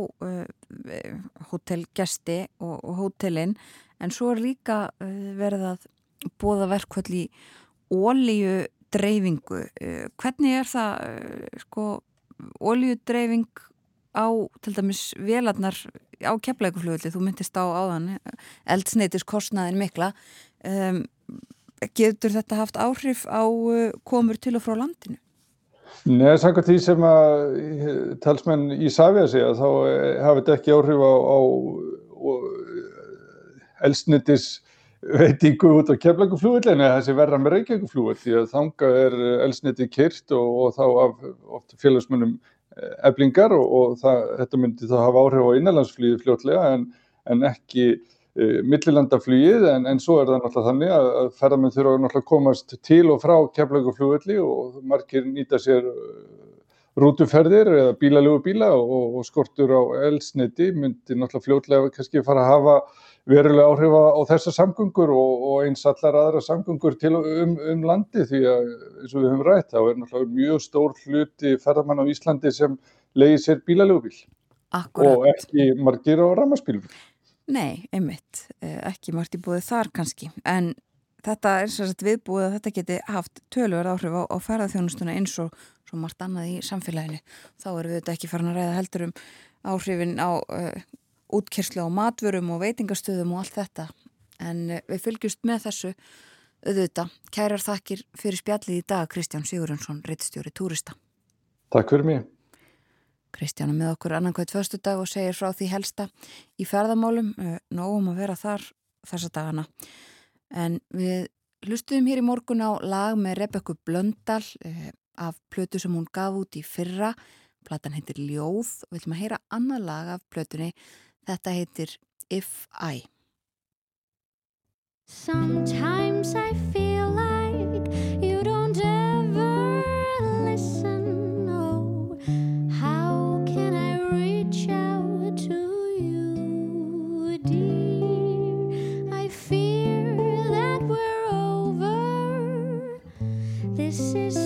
hótelgesti og, og hótelin en svo er líka verið að bóða verkvalli ólíu dreifingu. Eh, hvernig er það, eh, sko, oljudreifing á, til dæmis, velarnar á keflækuflugulli, þú myndist á áðan, eldsneitis kostnaðin mikla, um, getur þetta haft áhrif á eh, komur til og frá landinu? Nei, samkvæmt því sem að talsmenn í Savia segja, þá hafi þetta ekki áhrif á, á, á eldsneitis veitingu út á keflaguflúvillin eða þessi verra með reykjaguflúvill því að þanga er elsniti kyrt og, og þá af félagsmunum eblingar og, og það, þetta myndi þá hafa áhrif á innanlandsflýði fljótlega en, en ekki e, millilandaflýið en, en svo er það náttúrulega þannig að, ferðarminn þurfa náttúrulega að komast til og frá keflaguflúvilli og margir nýta sér rútuferðir eða bílalögu bíla og, og skortur á elsniti myndi náttúrulega fljótlega kannski fara að hafa verulega áhrif á þessar samgöngur og, og eins allar aðra samgöngur til um, um landi því að eins og við höfum rætt þá er náttúrulega mjög stór hluti ferðarmann á Íslandi sem leiði sér bílalögubíl og ekki margir á ramaspílum. Nei, einmitt, eh, ekki margt í búið þar kannski en þetta er sérstætt viðbúið að þetta geti haft tölur áhrif á, á ferðarþjónustuna eins og svo margt annað í samfélaginu. Þá erum við þetta ekki farin að ræða heldur um áhrifin á uh, útkerslu á matvörum og veitingastöðum og allt þetta en eh, við fylgjumst með þessu auðvita. Kærar þakkir fyrir spjallið í dag Kristján Sigurjónsson, reittstjóri Túrista. Takk fyrir mig. Kristján er með okkur annankvæmt förstu dag og segir frá því helsta í ferðamálum, eh, nógum að vera þar þessa dagana. En við lustuðum hér í morgun á lag með Rebekku Blöndal eh, af plötu sem hún gaf út í fyrra. Platan heitir Ljóð og við viljum að heyra annað lag af plötunni Þetta heitir If I. Sometimes I feel like you don't ever listen. Oh, how can I reach out to you, dear? I fear that we're over. This is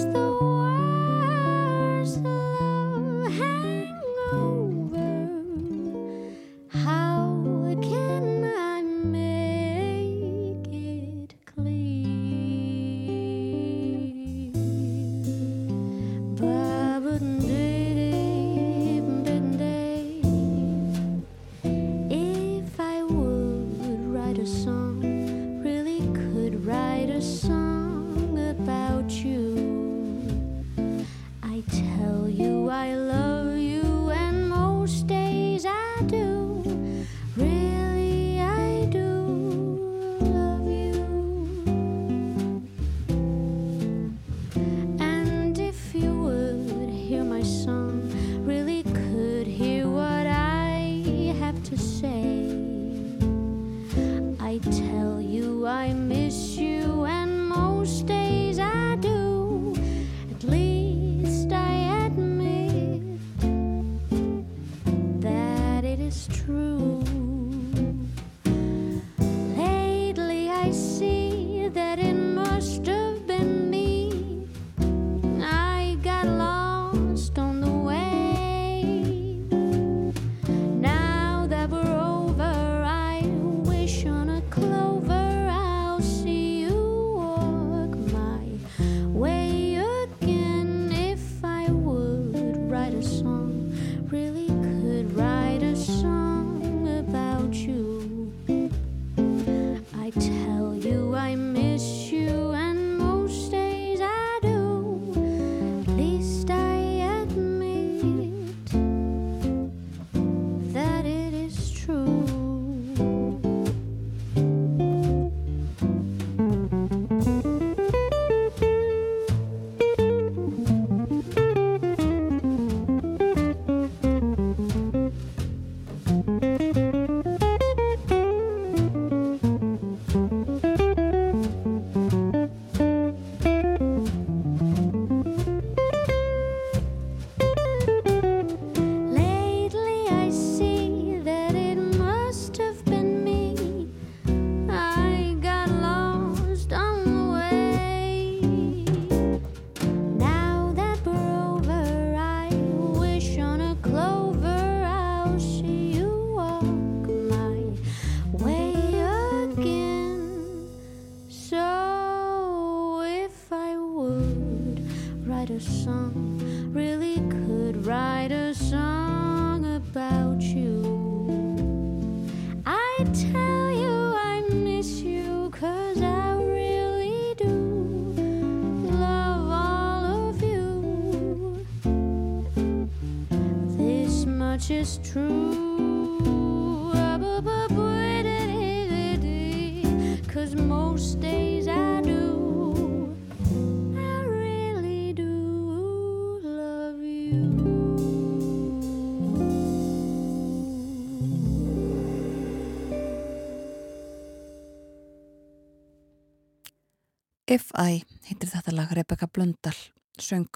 If I heitir þetta lag Rebecca Blöndal söng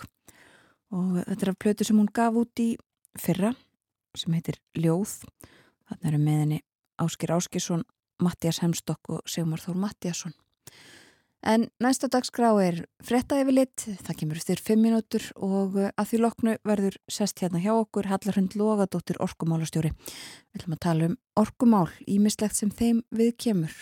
og þetta er af plötu sem hún gaf út í fyrra sem heitir Ljóð þarna eru með henni Áskir Áskisson Mattias Hemstokk og Sigmar Þór Mattiasson En næsta dagskrá er frettæði við lit, það kemur styr 5 mínútur og að því loknu verður sest hérna hjá okkur Hallarhund Logadóttir orkumálastjóri. Við ætlum að tala um orkumál, ímislegt sem þeim við kemur.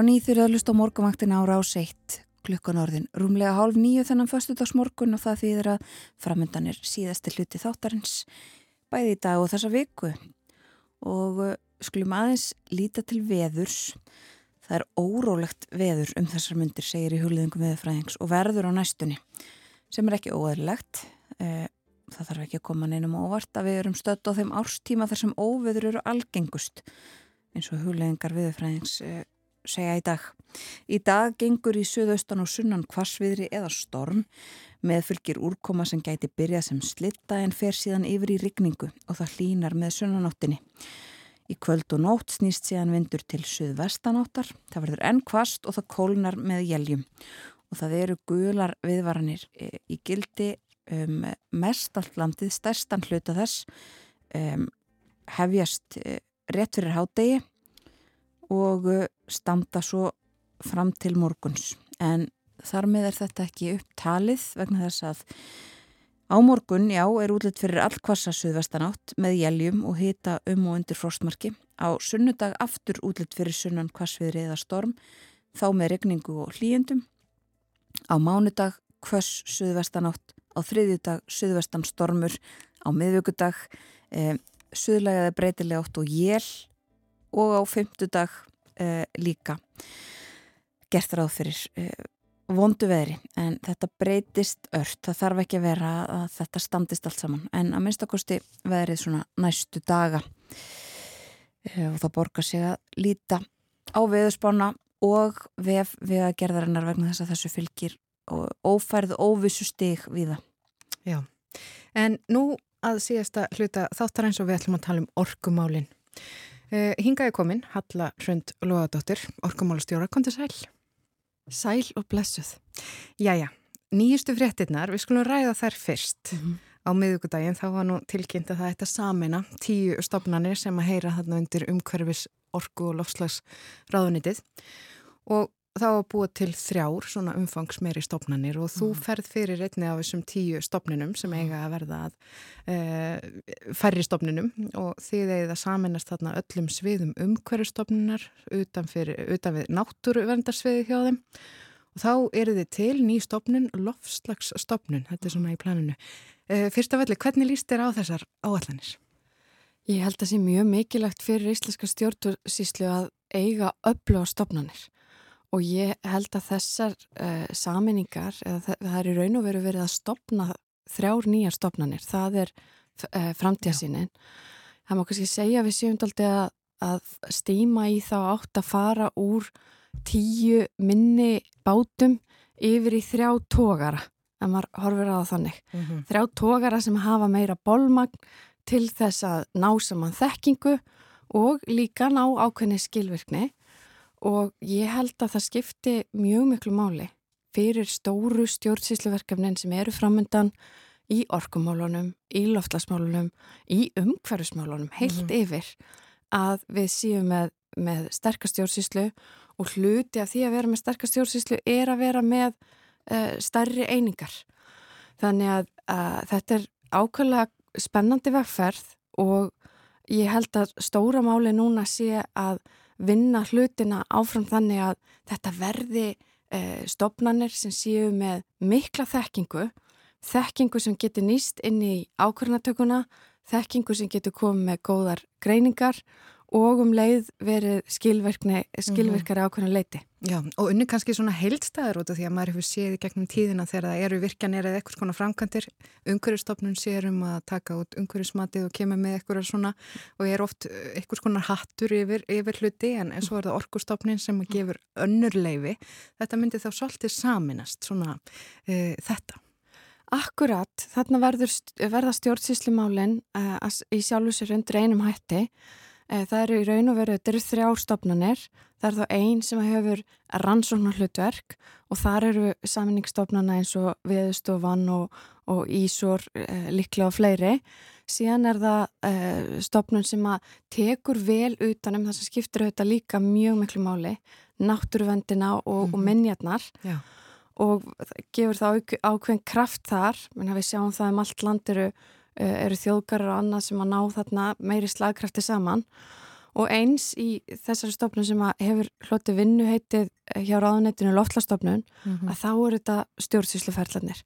Á nýþur að lusta á morgumvaktin ára á seitt klukkan orðin rúmlega hálf nýju þennan föstudagsmorgun og það þýðir að framöndan er síðasti hluti þáttarins bæði í dag og þessa viku. Og uh, skulum aðeins líta til veðurs. Það er órólegt veður um þessar myndir segir í huliðingum veðurfræðings og verður á næstunni sem er ekki óæðilegt það þarf ekki að koma neinum óvart að við erum stödd á þeim árstíma þar sem óveður eru algengust eins og huliðingar veðurfræðings segja í dag. Í dag gengur í söðaustan og sunnan kvassviðri eða storm með fylgir úrkoma sem gæti byrjað sem slitta en fer síðan yfir í rigningu og það hlínar með sunnanáttinni. Í kvöld og nótt snýst síðan vindur til söðvestanáttar, það verður enn kvast og það kólnar með jæljum og það eru gular viðvaranir e, í gildi um, mest allt landið, stærstan hluta þess um, hefjast e, rétt fyrir hádegi og uh, standa svo fram til morguns. En þar með er þetta ekki upptalið vegna þess að á morgun, já, er útlitt fyrir allkvassa suðvestanátt með jæljum og hita um og undir frostmarki. Á sunnudag aftur útlitt fyrir sunnan kvassviðri eða storm, þá með regningu og hlýjendum. Á mánudag kvass suðvestanátt, á þriðjudag suðvestan stormur, á miðvöggudag eh, suðlægaði breytilega ótt og jél og á fymtudag uh, líka gert ráð fyrir uh, vondu veðri en þetta breytist ört, það þarf ekki að vera að þetta standist allt saman en að minnstakosti veðrið svona næstu daga uh, og það borgar sig að líta á veðusbána og vef við að gerðarinnar vegna þess að þessu fylgir ófærð óvissu stig við það. Já, en nú að síðasta hluta þáttar eins og við ætlum að tala um orkumálinn. Uh, hingaði komin, Halla Hrund Lóðadóttir, orkumálastjóra, kom til sæl. Sæl og blessuð. Jæja, nýjustu fréttinnar, við skulum ræða þær fyrst. Mm -hmm. Á miðugudaginn þá var nú tilkynnt að það ætti að samina tíu stopnarnir sem að heyra þarna undir umhverfis orku og lofslags ráðunitið og þá að búa til þrjár svona umfangsmeiri stopnarnir og þú ferð fyrir einni af þessum tíu stopninum sem eiga að verða að e, færri stopninum og þið eigið að saminast þarna öllum sviðum umhverfstopninar utan, fyrir, utan við náttúruvendarsviði hjá þeim og þá eru þið til ný stopnin lofslagsstopnin, þetta er svona í planinu. E, fyrst af öllu, hvernig líst þér á þessar áallanir? Ég held að það sé mjög mikilvægt fyrir íslenska stjórnursýslu að eiga öfluga stopnanir og ég held að þessar uh, saminningar, eða það, það er í raun og veru verið að stopna þrjár nýjar stopnanir, það er uh, framtíðasinin. Það má kannski segja við sjöfndaldi að, að stíma í þá átt að fara úr tíu minni bátum yfir í þrjá tógara, en maður horfir á það þannig. Mm -hmm. Þrjá tógara sem hafa meira bólmagn til þess að ná saman þekkingu og líka ná ákveðni skilvirkni og ég held að það skipti mjög miklu máli fyrir stóru stjórnsýsluverkefnin sem eru framöndan í orkumálunum, í loftlasmálunum, í umhverfismálunum, heilt Mhm. yfir að við séum með, með sterkast stjórnsýslu og hluti af því að vera með sterkast stjórnsýslu er að vera með uh, stærri einingar. Þannig að, að þetta er ákveðlega spennandi vegferð og ég held að stóra máli núna sé að vinna hlutina áfram þannig að þetta verði eh, stopnanir sem séu með mikla þekkingu, þekkingu sem getur nýst inn í ákvörnatökuna, þekkingu sem getur komið með góðar greiningar og um leið verið skilvirkari ákvörna leiti. Já, og unni kannski svona heildstæðar út af því að maður hefur séð í gegnum tíðina þegar það eru virkjanir eða eitthvað svona framkvæmdir. Umhverjastofnun sér um að taka út umhverjasmatið og kemur með eitthvað svona og er oft eitthvað svona hattur yfir, yfir hluti en, en svo er það orkustofnin sem gefur önnur leifi þetta myndi þá svolítið saminast svona e, þetta. Akkurat, þarna verður, verða stjórnsýslumálinn uh, í sjálfu sér undir einum hætti það eru í raun og veru, þetta eru þrjár stopnarnir Það er þá einn sem hefur rannsóknar hlutverk og þar eru saminningstofnana eins og Veðustofan og, og Ísor eh, líklega og fleiri. Síðan er það eh, stofnun sem að tekur vel utanum það sem skiptir auðvitað líka mjög miklu máli, náttúruvendina og, mm -hmm. og minjarnar Já. og gefur það ákveðin kraft þar, menn að við sjáum það um allt land eru, eru þjóðgarar og annað sem að ná þarna meiri slagkrafti saman og eins í þessari stofnun sem hefur hloti vinnu heitið hjá ráðunettinu loftlastofnun mm -hmm. að þá eru þetta stjórnsýsluferðlanir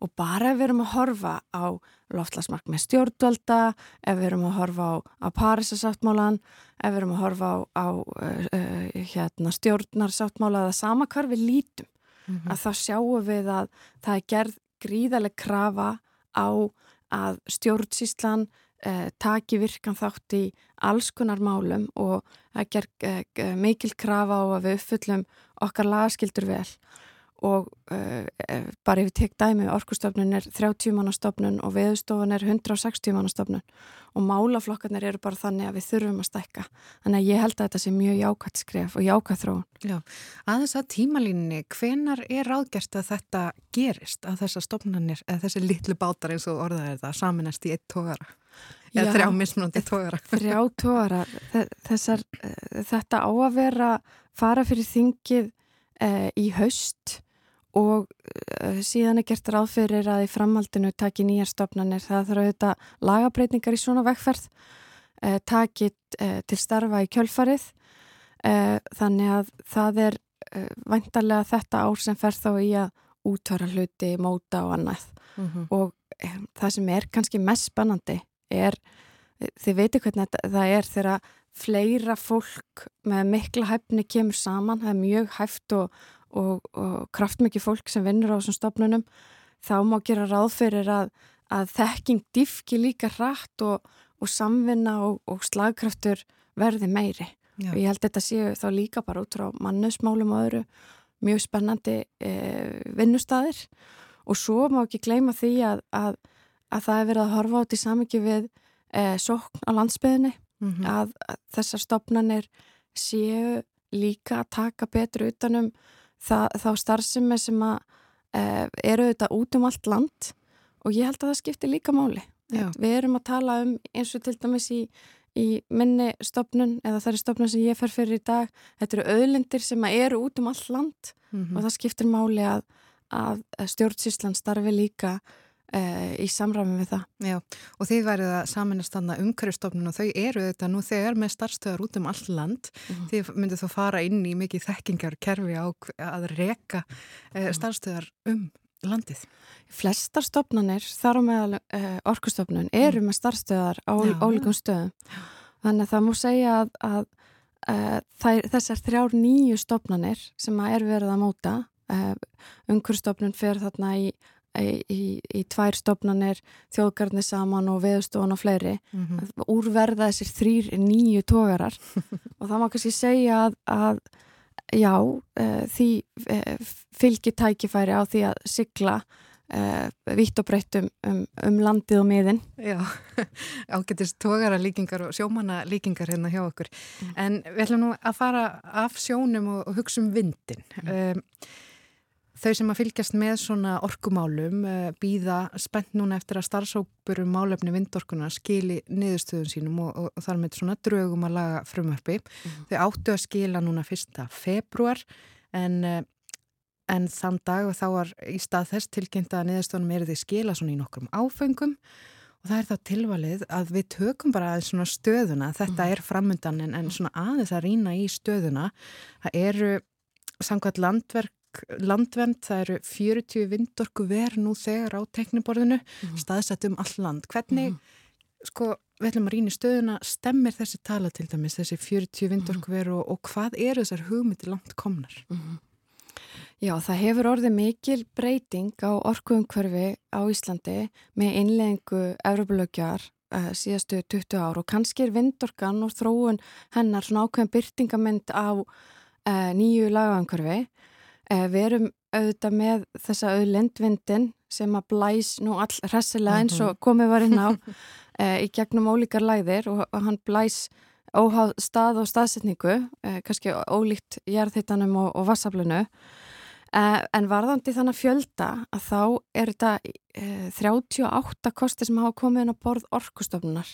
og bara ef við erum að horfa á loftlasmark með stjórnvalda, ef við erum að horfa á, á Parísasáttmálan, ef við erum að horfa á, á uh, uh, hérna, stjórnarsáttmála eða sama hvar við lítum, mm -hmm. að þá sjáum við að það er gerð gríðaleg krafa á að stjórnsýslan uh, taki virkan þátt í alls konar málum og það ger uh, mikil krafa á að við uppfyllum okkar lagaskildur vel og uh, bara ef við tek dæmi orkustofnun er 30 mannastofnun og veðustofun er 160 mannastofnun og málaflokkarnir eru bara þannig að við þurfum að stækka. Þannig að ég held að þetta sé mjög jákvæmt skref og jákvæmt þróun. Já, aðeins að tímalínni, hvenar er ráðgerst að þetta gerist að þessar stofnunir, eða þessi litlu bátar eins og orðað er það, saminast í eitt tógara eða þrjá mismunandi tógara Þrjá tógara, þessar þetta á að vera fara fyrir þingið eh, í haust og uh, síðan er gert ráð fyrir að í framhaldinu taki nýjar stopnarnir. Það þarf auðvitað lagabreitingar í svona vegferð, uh, taki uh, til starfa í kjölfarið. Þannig að það er vantarlega þetta ár sem fer þá í að útöra hluti, móta og annað. Mm -hmm. Og það sem er kannski mest spennandi er, þið veitir hvernig það er þegar fleira fólk með mikla hæfni kemur saman, það er mjög hæft og og, og kraftmikið fólk sem vinnur á þessum stofnunum þá má gera ráð fyrir að, að þekking diffki líka rætt og, og samvinna og, og slagkraftur verði meiri Já. og ég held að þetta séu þá líka bara út frá mannusmálum og öðru mjög spennandi e, vinnustæðir og svo má ekki gleyma því að, að, að það er verið að horfa átt í samingi við e, sókn á landsbyðinni mm -hmm. að þessar stofnanir séu líka að taka betur utanum Það, þá starfsemi sem að e, eru þetta út um allt land og ég held að það skiptir líka máli. Við erum að tala um eins og til dæmis í, í minni stopnun eða það er stopnun sem ég fer fyrir í dag. Þetta eru auðlindir sem eru út um allt land mm -hmm. og það skiptir máli að, að stjórnsýslan starfi líka í samræmi við það. Já, og þið værið að saminast annað umhverjastofnun og þau eru þetta nú þegar með starfstöðar út um all land. Mm. Þið myndið þú fara inn í mikið þekkingar kerfi á að reka e, starfstöðar um landið. Flestar stofnanir, þar á meðal e, orkustofnun, eru mm. með starfstöðar á ólíkum stöðum. Þannig að það múi segja að, að þær, þessar þrjár nýju stopnanir sem að er verið að móta umhverfstofnun fer þarna í, í, í, í tvær stopnanir þjóðgarnir saman og veðustofan og fleiri Mm -hmm. úrverða þessir þrýr nýju tógarar og það má kannski segja að, að já, uh, því uh, fylgir tækifæri á því að sigla uh, vitt og breytt um, um, um landið og miðin Já, ágætist tógara líkingar og sjómanna líkingar hérna hjá okkur. En við ætlum nú að fara af sjónum og, og hugsa um vindin. Um, þau sem að fylgjast með svona orkumálum uh, býða spennt núna eftir að starfsópur um málefni vindorkuna skili niðurstöðun sínum og, og, og þar með svona draugum að laga frumvarpi. Þau áttu að skila núna fyrsta februar en, uh, en þann dag og þá var í stað þess tilkynnt að niðurstöðunum eru þau skila svona í nokkrum áfengum og það er þá tilvalið að við tökum bara aðeins svona stöðuna, þetta er framundan en, en svona aðeins að rýna í stöðuna. Það eru samkvæmt landverk landvend, það eru 40 vindorku ver nú þegar á tekniborðinu, staðsett um all land. Hvernig, sko við ætlum að rýna í stöðuna, stemmir þessi tala til dæmis, þessi 40 vindorku ver og, og hvað eru þessar hugmyndi langt komnar? Já, það hefur orðið mikil breyting á orkuumhverfi á Íslandi með innleggingu Evropalögjar uh, síðastu 20 ár og kannski er vindorkan og þróun hennar svona ákveðin byrtingamind á uh, nýju lagaumhverfi. Uh, við erum auðvitað með þessa auðlendvindin sem að blæs nú all hressilega eins og komið var inn á uh, í gegnum ólíkar læðir og, og hann blæs óháð stað og staðsetningu, uh, kannski ólíkt jarðhittanum og, og vassaflunu. Uh, en varðandi þannig fjölda að þá er þetta uh, 38 kosti sem hafa komið inn á borð orkustofnunar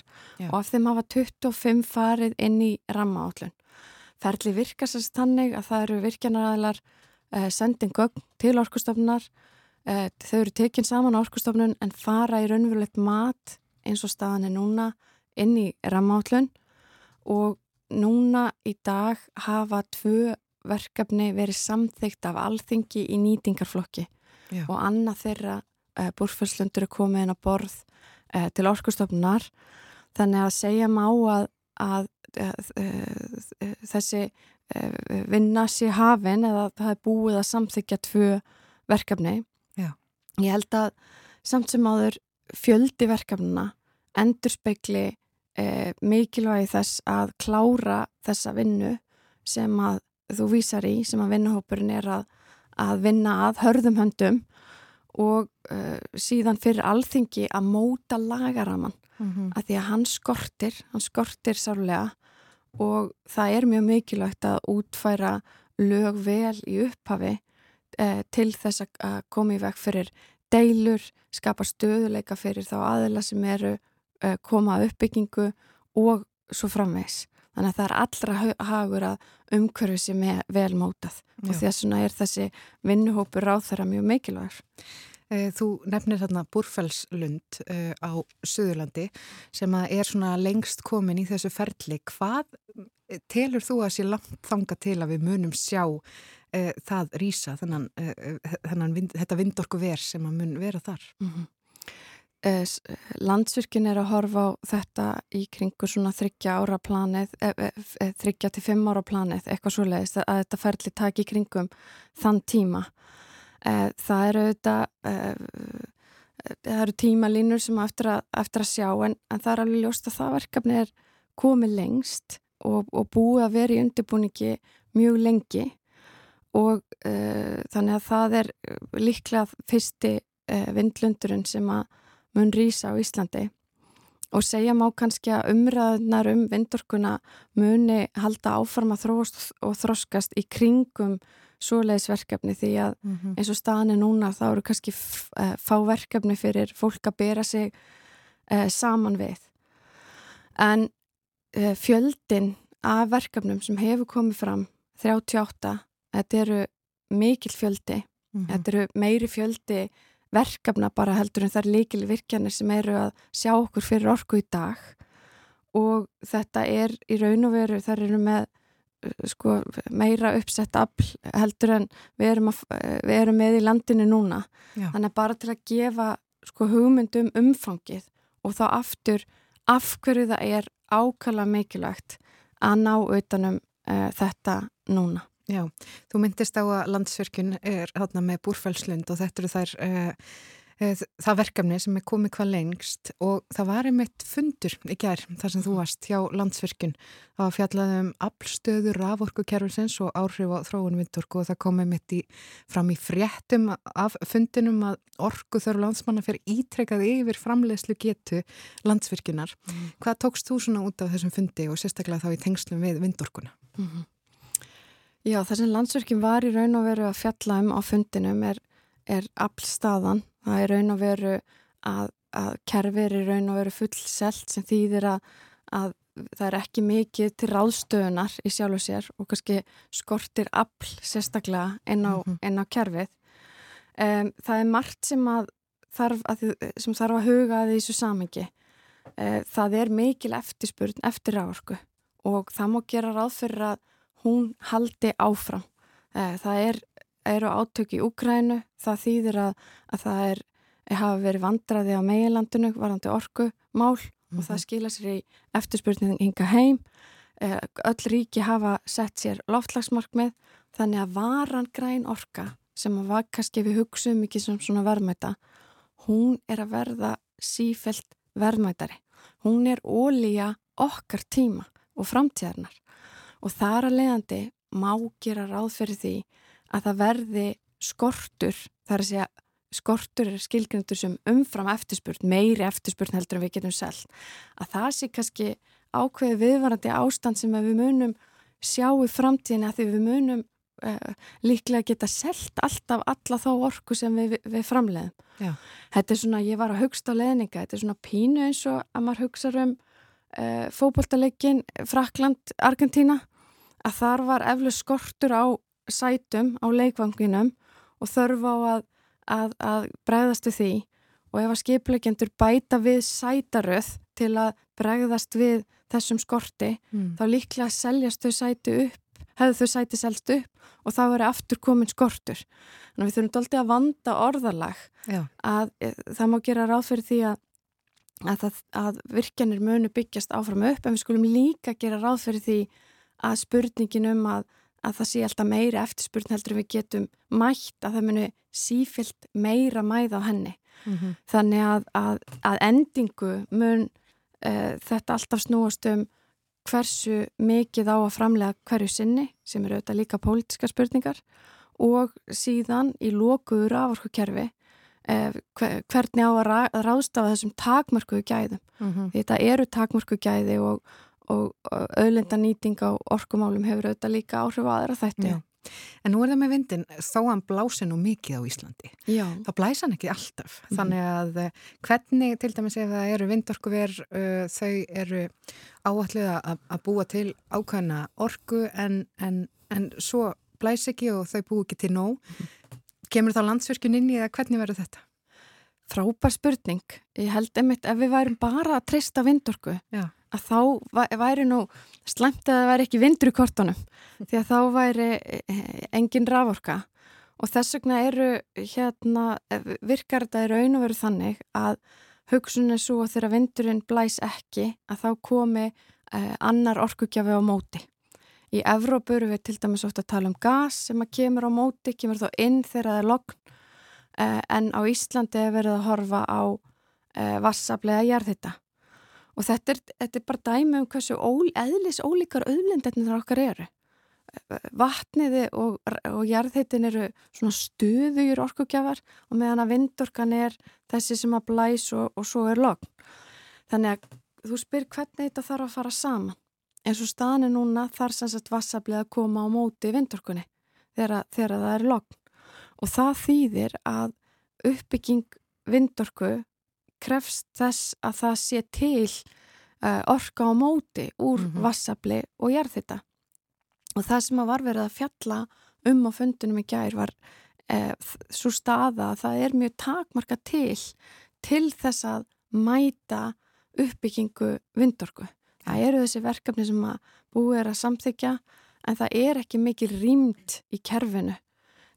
og af þeim hafa 25 farið inn í rammaállun. Ferli virkar sérst þannig að það eru virkjanaræðilar sendin gögn til orkustofnunar, uh, þau eru tekin saman á orkustofnun en fara í raunverulegt mat eins og staðan er núna inn í rammaállun og núna í dag hafa tvö verkefni verið samþygt af alþingi í nýtingarflokki. Já. og annað þeirra uh, búrfjörslundur er komið inn á borð til orkustofnunar. Þannig að segja má að, að uh, uh, þessi vinna sé hafin eða það er búið að samþykja tvö verkefni Já. ég held að samt sem áður fjöldi verkefnina endur spekli uh, mikilvægi þess að klára þessa vinnu sem að þú vísar í sem að vinnuhópurinn er að, að vinna að hörðum höndum og uh, síðan fyrir alþingi að móta lagaraman Mm -hmm. að því að hann skortir, hann skortir sárlega og það er mjög mikilvægt að útfæra lög vel í upphafi eh, til þess að- að koma í veg fyrir deilur, skapa stöðuleika fyrir þá aðila sem eru eh, koma að uppbyggingu og svo framvegs. Þannig að það er allra ha- hagur að umhverfi sem er vel mótað og Já. þess vegna er þessi vinnuhópur ráþæra mjög mikilvægur. Eh, Þú nefnir þarna Búrfellslund uh, á Suðurlandi sem er svona lengst komin í þessu ferli. Hvað eh, telur þú að sé langt þanga til að við munum sjá uh, það rýsa, uh, vind, þetta vindorku ver sem að mun vera þar? Mm Landsvirkinn er að horfa á þetta í kringu svona þryggja ára planið, þryggja til fimm ára planið, eitthvað svo leiðist að þetta ferli taki í kringum þann tíma. E, það eru auðvitað, e, það eru tímalínur sem eftir að, eftir að sjá en, en það er alveg ljóst að það verkefni er komið lengst og, og búið að vera í undirbúningi mjög lengi. Og e, þannig að það er líklega fyrsti e, vindlundurinn sem að mun rýsa á Íslandi. Og segja má kannski að umræðunar um vindorkuna muni halda áfram að þróast og þroskast í kringum svoleiðisverkefni því að Mm -hmm. eins og staðan er núna þá eru kannski eh, fá verkefni fyrir fólk að bera sig uh, saman við. En uh, fjöldin af verkefnum sem hefur komið fram 38, þetta eru mikill fjöldi, þetta eru meiri fjöldi verkefna bara heldur en það er líkil virkjanir sem eru að sjá okkur fyrir orku í dag og þetta er í raun og veru, það eru með sko, meira uppsett afl heldur en við erum, að, uh, við erum með í landinu núna Já. þannig bara til að gefa sko, hugmyndum umfangið og þá aftur af hverju það er ákala mikilvægt að ná utanum uh, þetta núna. Já, þú myndist á að landsverkun er hátna með búrfælslund og þetta eru þær uh, það verkefni sem er komið hvað lengst og það var einmitt fundur í gerð þar sem þú varst hjá landsverkun það var fjallað um aflstöður raforkukerfisins og áhrif á þróun vindorku og það komið mitt í, fram í fréttum af fundinum að orku þörf landsmanna fyrir ítrekkað yfir framleiðslu getu landsverkunar. Mm. Hvað tókst þú svona út af þessum fundi og sérstaklega þá í tengslum við vindorkuna? Mm -hmm. Já, það sem landsverkin var í raun og veru að fjalla um á fundinum er, er aflstaðan. Það er raun og veru að, að kerfir er raun og veru fullselt sem þýðir að, að það er ekki mikið til ráðstöðunar í sjálf og sér og kannski skortir afl sérstaklega inn á, mm -hmm. á kerfið. Um, það er margt sem, þarf að, sem þarf að huga að þessu samengi. Uh, það er mikil eftirspurn eftir ráorku og það má gera ráð fyrir að hún haldi áfram. Eh, það er, eru átök í Úkrænu, það þýðir að, að það er, hafa verið vandraði á meilandinu varandi orku mál mm -hmm. og það mhm. skila sér í eftirspurning hinga heim. Eh, öll ríki hafa sett sér loftlagsmarkmið þannig að varan græn orka sem að var kannski við hugsaum mikið sem svona verðmæta, hún er að verða sífelt verðmætari. Hún er ólíja okkar tíma og framtíðarnar og þar að leiðandi má gera ráð fyrir því að það verði skortur, þar að segja skortur er skilgrindur sem umfram eftirspurn, meiri eftirspurn heldur en við getum selgt, að það sé kannski ákveði viðvarandi ástand sem við munum sjá í framtíðin að því við munum uh, líklega geta selgt alltaf alla þá orku sem við, við framleiðum. Já. Þetta er svona, ég var að hugsta á leðninga, þetta er svona pínu eins og að maður hugsa um uh, fókbóltalegin Frakland, Argentína að þar var eflu skortur á sætum á leikvanginum og þörf á að, að, að bregðast við því og ef að skipleikendur bæta við sætaröð til að bregðast við þessum skorti mm. þá líklega seljast þau sæti upp, hefðu þau sæti selst upp og þá er aftur komin skortur. Þannig að við þurfum doldið að vanda orðalag Já. að e, það má gera ráð fyrir því að, að, að virkjanir munu byggjast áfram upp en við skulum líka gera ráð fyrir því að spurningin um að, að það sé alltaf meira eftirspurn heldur við getum mætt að það muni sífilt meira mæð á henni. Mm -hmm. Þannig að, að, að endingu mun uh, þetta alltaf snúast um hversu mikið á að framlega hverju sinni sem eru auðvitað líka pólitiska spurningar og síðan í lokuður aforkukerfi uh, hvernig á að ráðstafa þessum takmörkuðu gæðum. Mm -hmm. Þetta eru takmörkuðu gæði og og auðlindanýting á orkumálum hefur auðvitað líka áhrif að aðra þætti. Já. En nú er það með vindin, þó hann blási nú mikið á Íslandi. Já. Það blæsa hann ekki alltaf. Mm. Þannig að eh, hvernig, til dæmis ef það eru vindorkuver, uh, þau eru áallega að, búa til ákvæmna orku en, en, en svo blæs ekki og þau bú ekki til nóg. Mm. Kemur þá landsverkun inn í það? Hvernig verður þetta? Frábær spurning. Ég held einmitt ef við værum bara að trista vindorku, Já að þá væri nú slemt að það væri ekki vindur í kortunum því að þá væri eh, engin raforka og þess vegna eru hérna virkar þetta í raun og veru þannig að hugsun er svo að þegar vindurinn blæs ekki að þá komi eh, annar orkugjafi á móti. Í Evrópu eru við til dæmis ofta að tala um gas sem að kemur á móti, kemur þá inn þegar það er logn eh, en á Íslandi er verið að horfa á eh, vassablega jarðhitta Og þetta er, þetta er bara dæmi um hversu ól, eðlis ólíkar auðlindarnir okkar eru. Vatniði og, og jarðheitin eru svona stuðugjur orkugjafar og meðan að vindorkan er þessi sem að blæs og, og svo er logn. Þannig að þú spyr hvernig þetta þarf að fara saman. En svo staðin er núna þar sem þetta vassablið að koma á móti vindorkunni þegar, þegar það er logn. Og það þýðir að uppbygging vindorku krefst þess að það sé til uh, orka á móti úr mm -hmm. vassabli og jarðhita. Og það sem að var verið að fjalla um á fundunum í gær var uh, svo staða að það er mjög takmarka til til þess að mæta uppbyggingu vindorku. Það eru þessi verkefni sem að búið er að samþykja en það er ekki mikil rýmt í kerfinu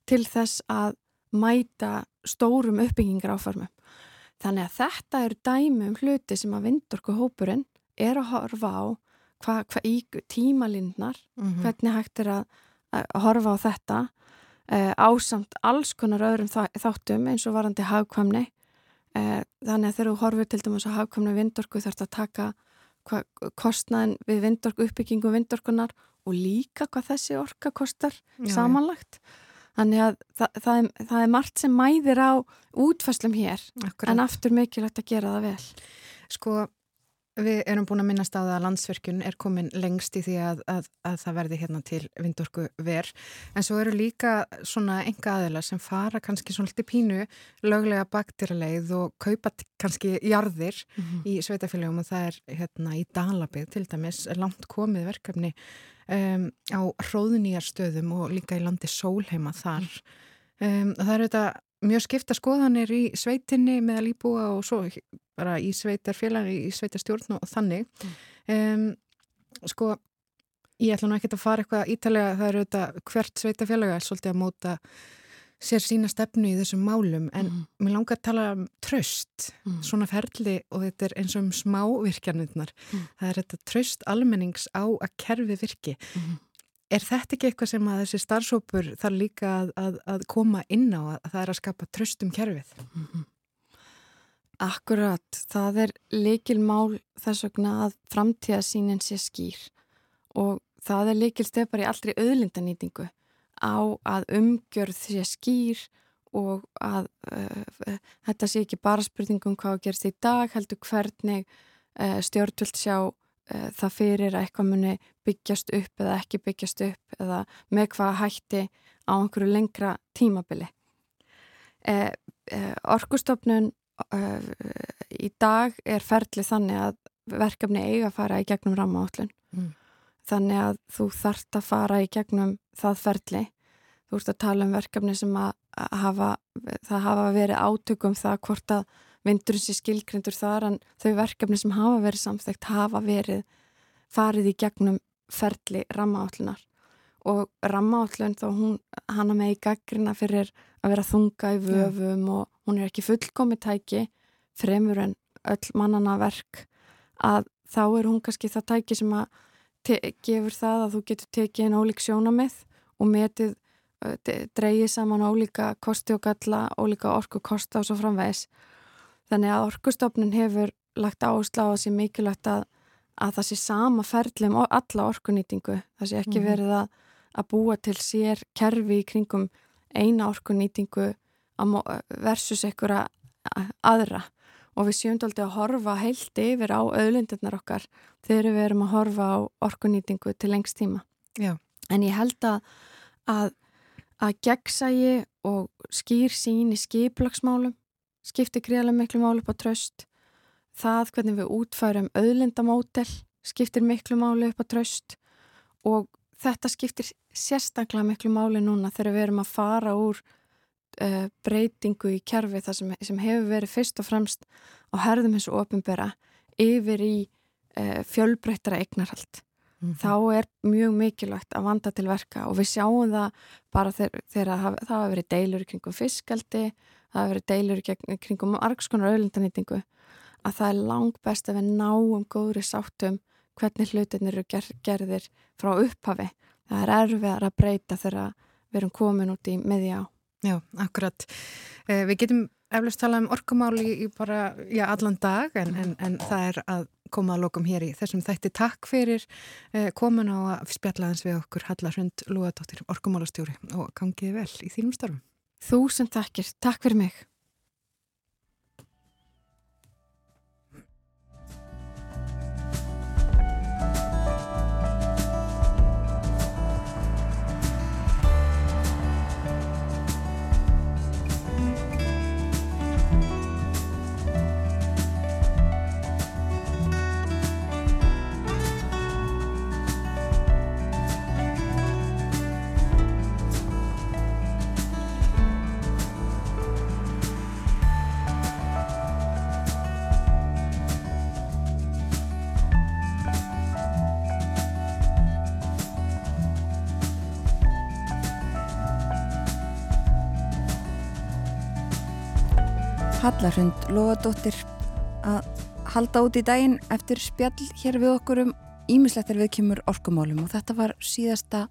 til þess að mæta stórum uppbyggingar áformum. Þannig að þetta eru dæmi um hluti sem að vindorku hópurinn er að horfa á hvað hva í tímalindnar, Mhm. hvernig hægt er að, að horfa á þetta uh, ásamt alls konar öðrum þá, þáttum eins og varandi hagkvæmni. Uh, þannig að þegar þú horfir til dæmis á hagkvæmni vindorku þarfst að taka hva, kostnaðin við vindorku, uppbyggingu vindorkunar og líka hvað þessi orka kostar Já, samanlagt þannig að það, það, er, það er margt sem mæðir á útfæslum hér Akkurat. en aftur mikilvægt að gera það vel Sko, við erum búin að minnast á það að landsverkjun er komin lengst í því að, að, að það verði hérna til vindorku ver. En svo eru líka svona enga aðeila sem fara kannski svolítið pínu löglega baktiraleið og kaupa kannski jarðir í sveitafélagum og það er hérna í Dalabið til dæmis langt komið verkefni um, á hróðnýjarstöðum og líka í landi sólheima þar. Um, það eru þetta mjög skipta skoðanir í sveitinni meðal íbúa og svo bara í sveitarfélagi, í sveitarstjórn og þannig. Um, sko, ég ætla nú ekki að fara eitthvað ítalega, það eru þetta hvert sveitarfélagi er svolítið að móta sér sína stefnu í þessum málum en Mhm. mér langar að tala um tröst, Mhm. svona ferli og þetta er eins og um smávirkjanirnar. Mhm. Það er þetta tröst almennings á að kerfi virki. Mhm. Er þetta ekki eitthvað sem að þessi starfsópur þarf líka að, að, að koma inn á að það er að skapa tröst um kerfið? Akkurat, það er leikil mál þess vegna að framtíðasínin sé skýr og það er leikil stefar í allri auðlindanýtingu á að umgjörð sé skýr og að uh, þetta sé ekki bara spurningum hvað gerst í dag, heldur hvernig uh, stjórnvöld sjá uh, það fyrir að eitthvað muni byggjast upp eða ekki byggjast upp eða með hvað hætti á einhverju lengra tímabili. Orkustofnun í dag er ferli þannig að verkefni eiga að fara í gegnum rammaállun. Mm. Þannig að þú þart að fara í gegnum það ferli. Þú ert að tala um verkefni sem að hafa, það hafa verið átökum það hvort að vindurinn sé skilgrindur þar en þau verkefni sem hafa verið samþægt hafa verið farið í gegnum ferli rammaállunar og rammaállun þá hún hana með í gaggrina fyrir að vera þunga í vöfum og hún er ekki fullkomi tæki fremur en öll mannana verk að þá er hún kannski það tæki sem að gefur það að þú getur tekið einn ólík sjónamið og metið dreyið saman ólíka kosti og galla, ólíka orku kosta og svo framvegs. Þannig að orkustofnun hefur lagt áherslu á að sé mikilvægt að, að það sé sama ferli um alla orkunýtingu. Það sé ekki verið að, að búa til sér kerfi í kringum eina orkunýtingu versus einhverja aðra og við aldrei að horfa heilt yfir á auðlindirnar okkar þegar við erum að horfa á orkunýtingu til lengst tíma. Já. En ég held að, að, að gegnsægi og skýr sín í skiplagsmálum skiptir greiðlega miklu máli upp á tröst. Það hvernig við útfærum auðlindamódel skiptir miklu máli upp á tröst og þetta skiptir sérstaklega miklu máli núna þegar við erum að fara úr uh, breytingu í kerfi það sem, sem hefur verið fyrst og fremst á herðum og ofinbera yfir í uh, fjölbreyttara eignarhald. Mm -hmm. Þá er mjög mikilvægt að vanda til verka og við sjáum það bara þegar það hafa verið deilur kringum fiskaldi, það hafa verið deilur kringum argskonar auðlindanýtingu að það er langt best að við náum góðri sáttum hvernig hlutinir eru ger gerðir frá upphafi. Það er erfiðar að breyta þegar við erum komin út í miðja á. Já, akkurat. Eh, við getum eflust talað um orkumáli í bara, já, allan dag en, en, en það er að koma að lokum hér í þessum þætti. Takk fyrir eh, komin á að spjallaðans við okkur Halla Hrund Lúadóttir, orkumálastjóri og gangiði vel í þínum starfum. Þú sem takkir. Takk fyrir mig. Hallarhund Lóadóttir að halda út í daginn eftir spjall hér við okkur um ímislegt er við kemur orkumálum og þetta var síðasta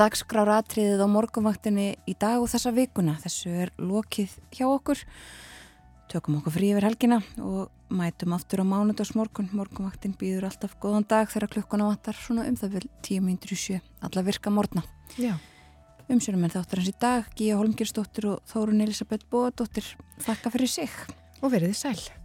dagskráratriðið á morgunvaktinni í dag og þessa vikuna. Þessu er lokið hjá okkur. Tökum okkur frí yfir helgina og mætum aftur á mánudagsmorgun. Morgunvaktin býður alltaf góðan dag þegar klukkuna vantar svona um það vil tíu myndur í sjö. Alla virka morgna. Já. Umsjörum er þáttur hans í dag, Gíja Holmgersdóttir og Þórun Elisabeth Bóadóttir. Þakka fyrir sig. Og verið sæl.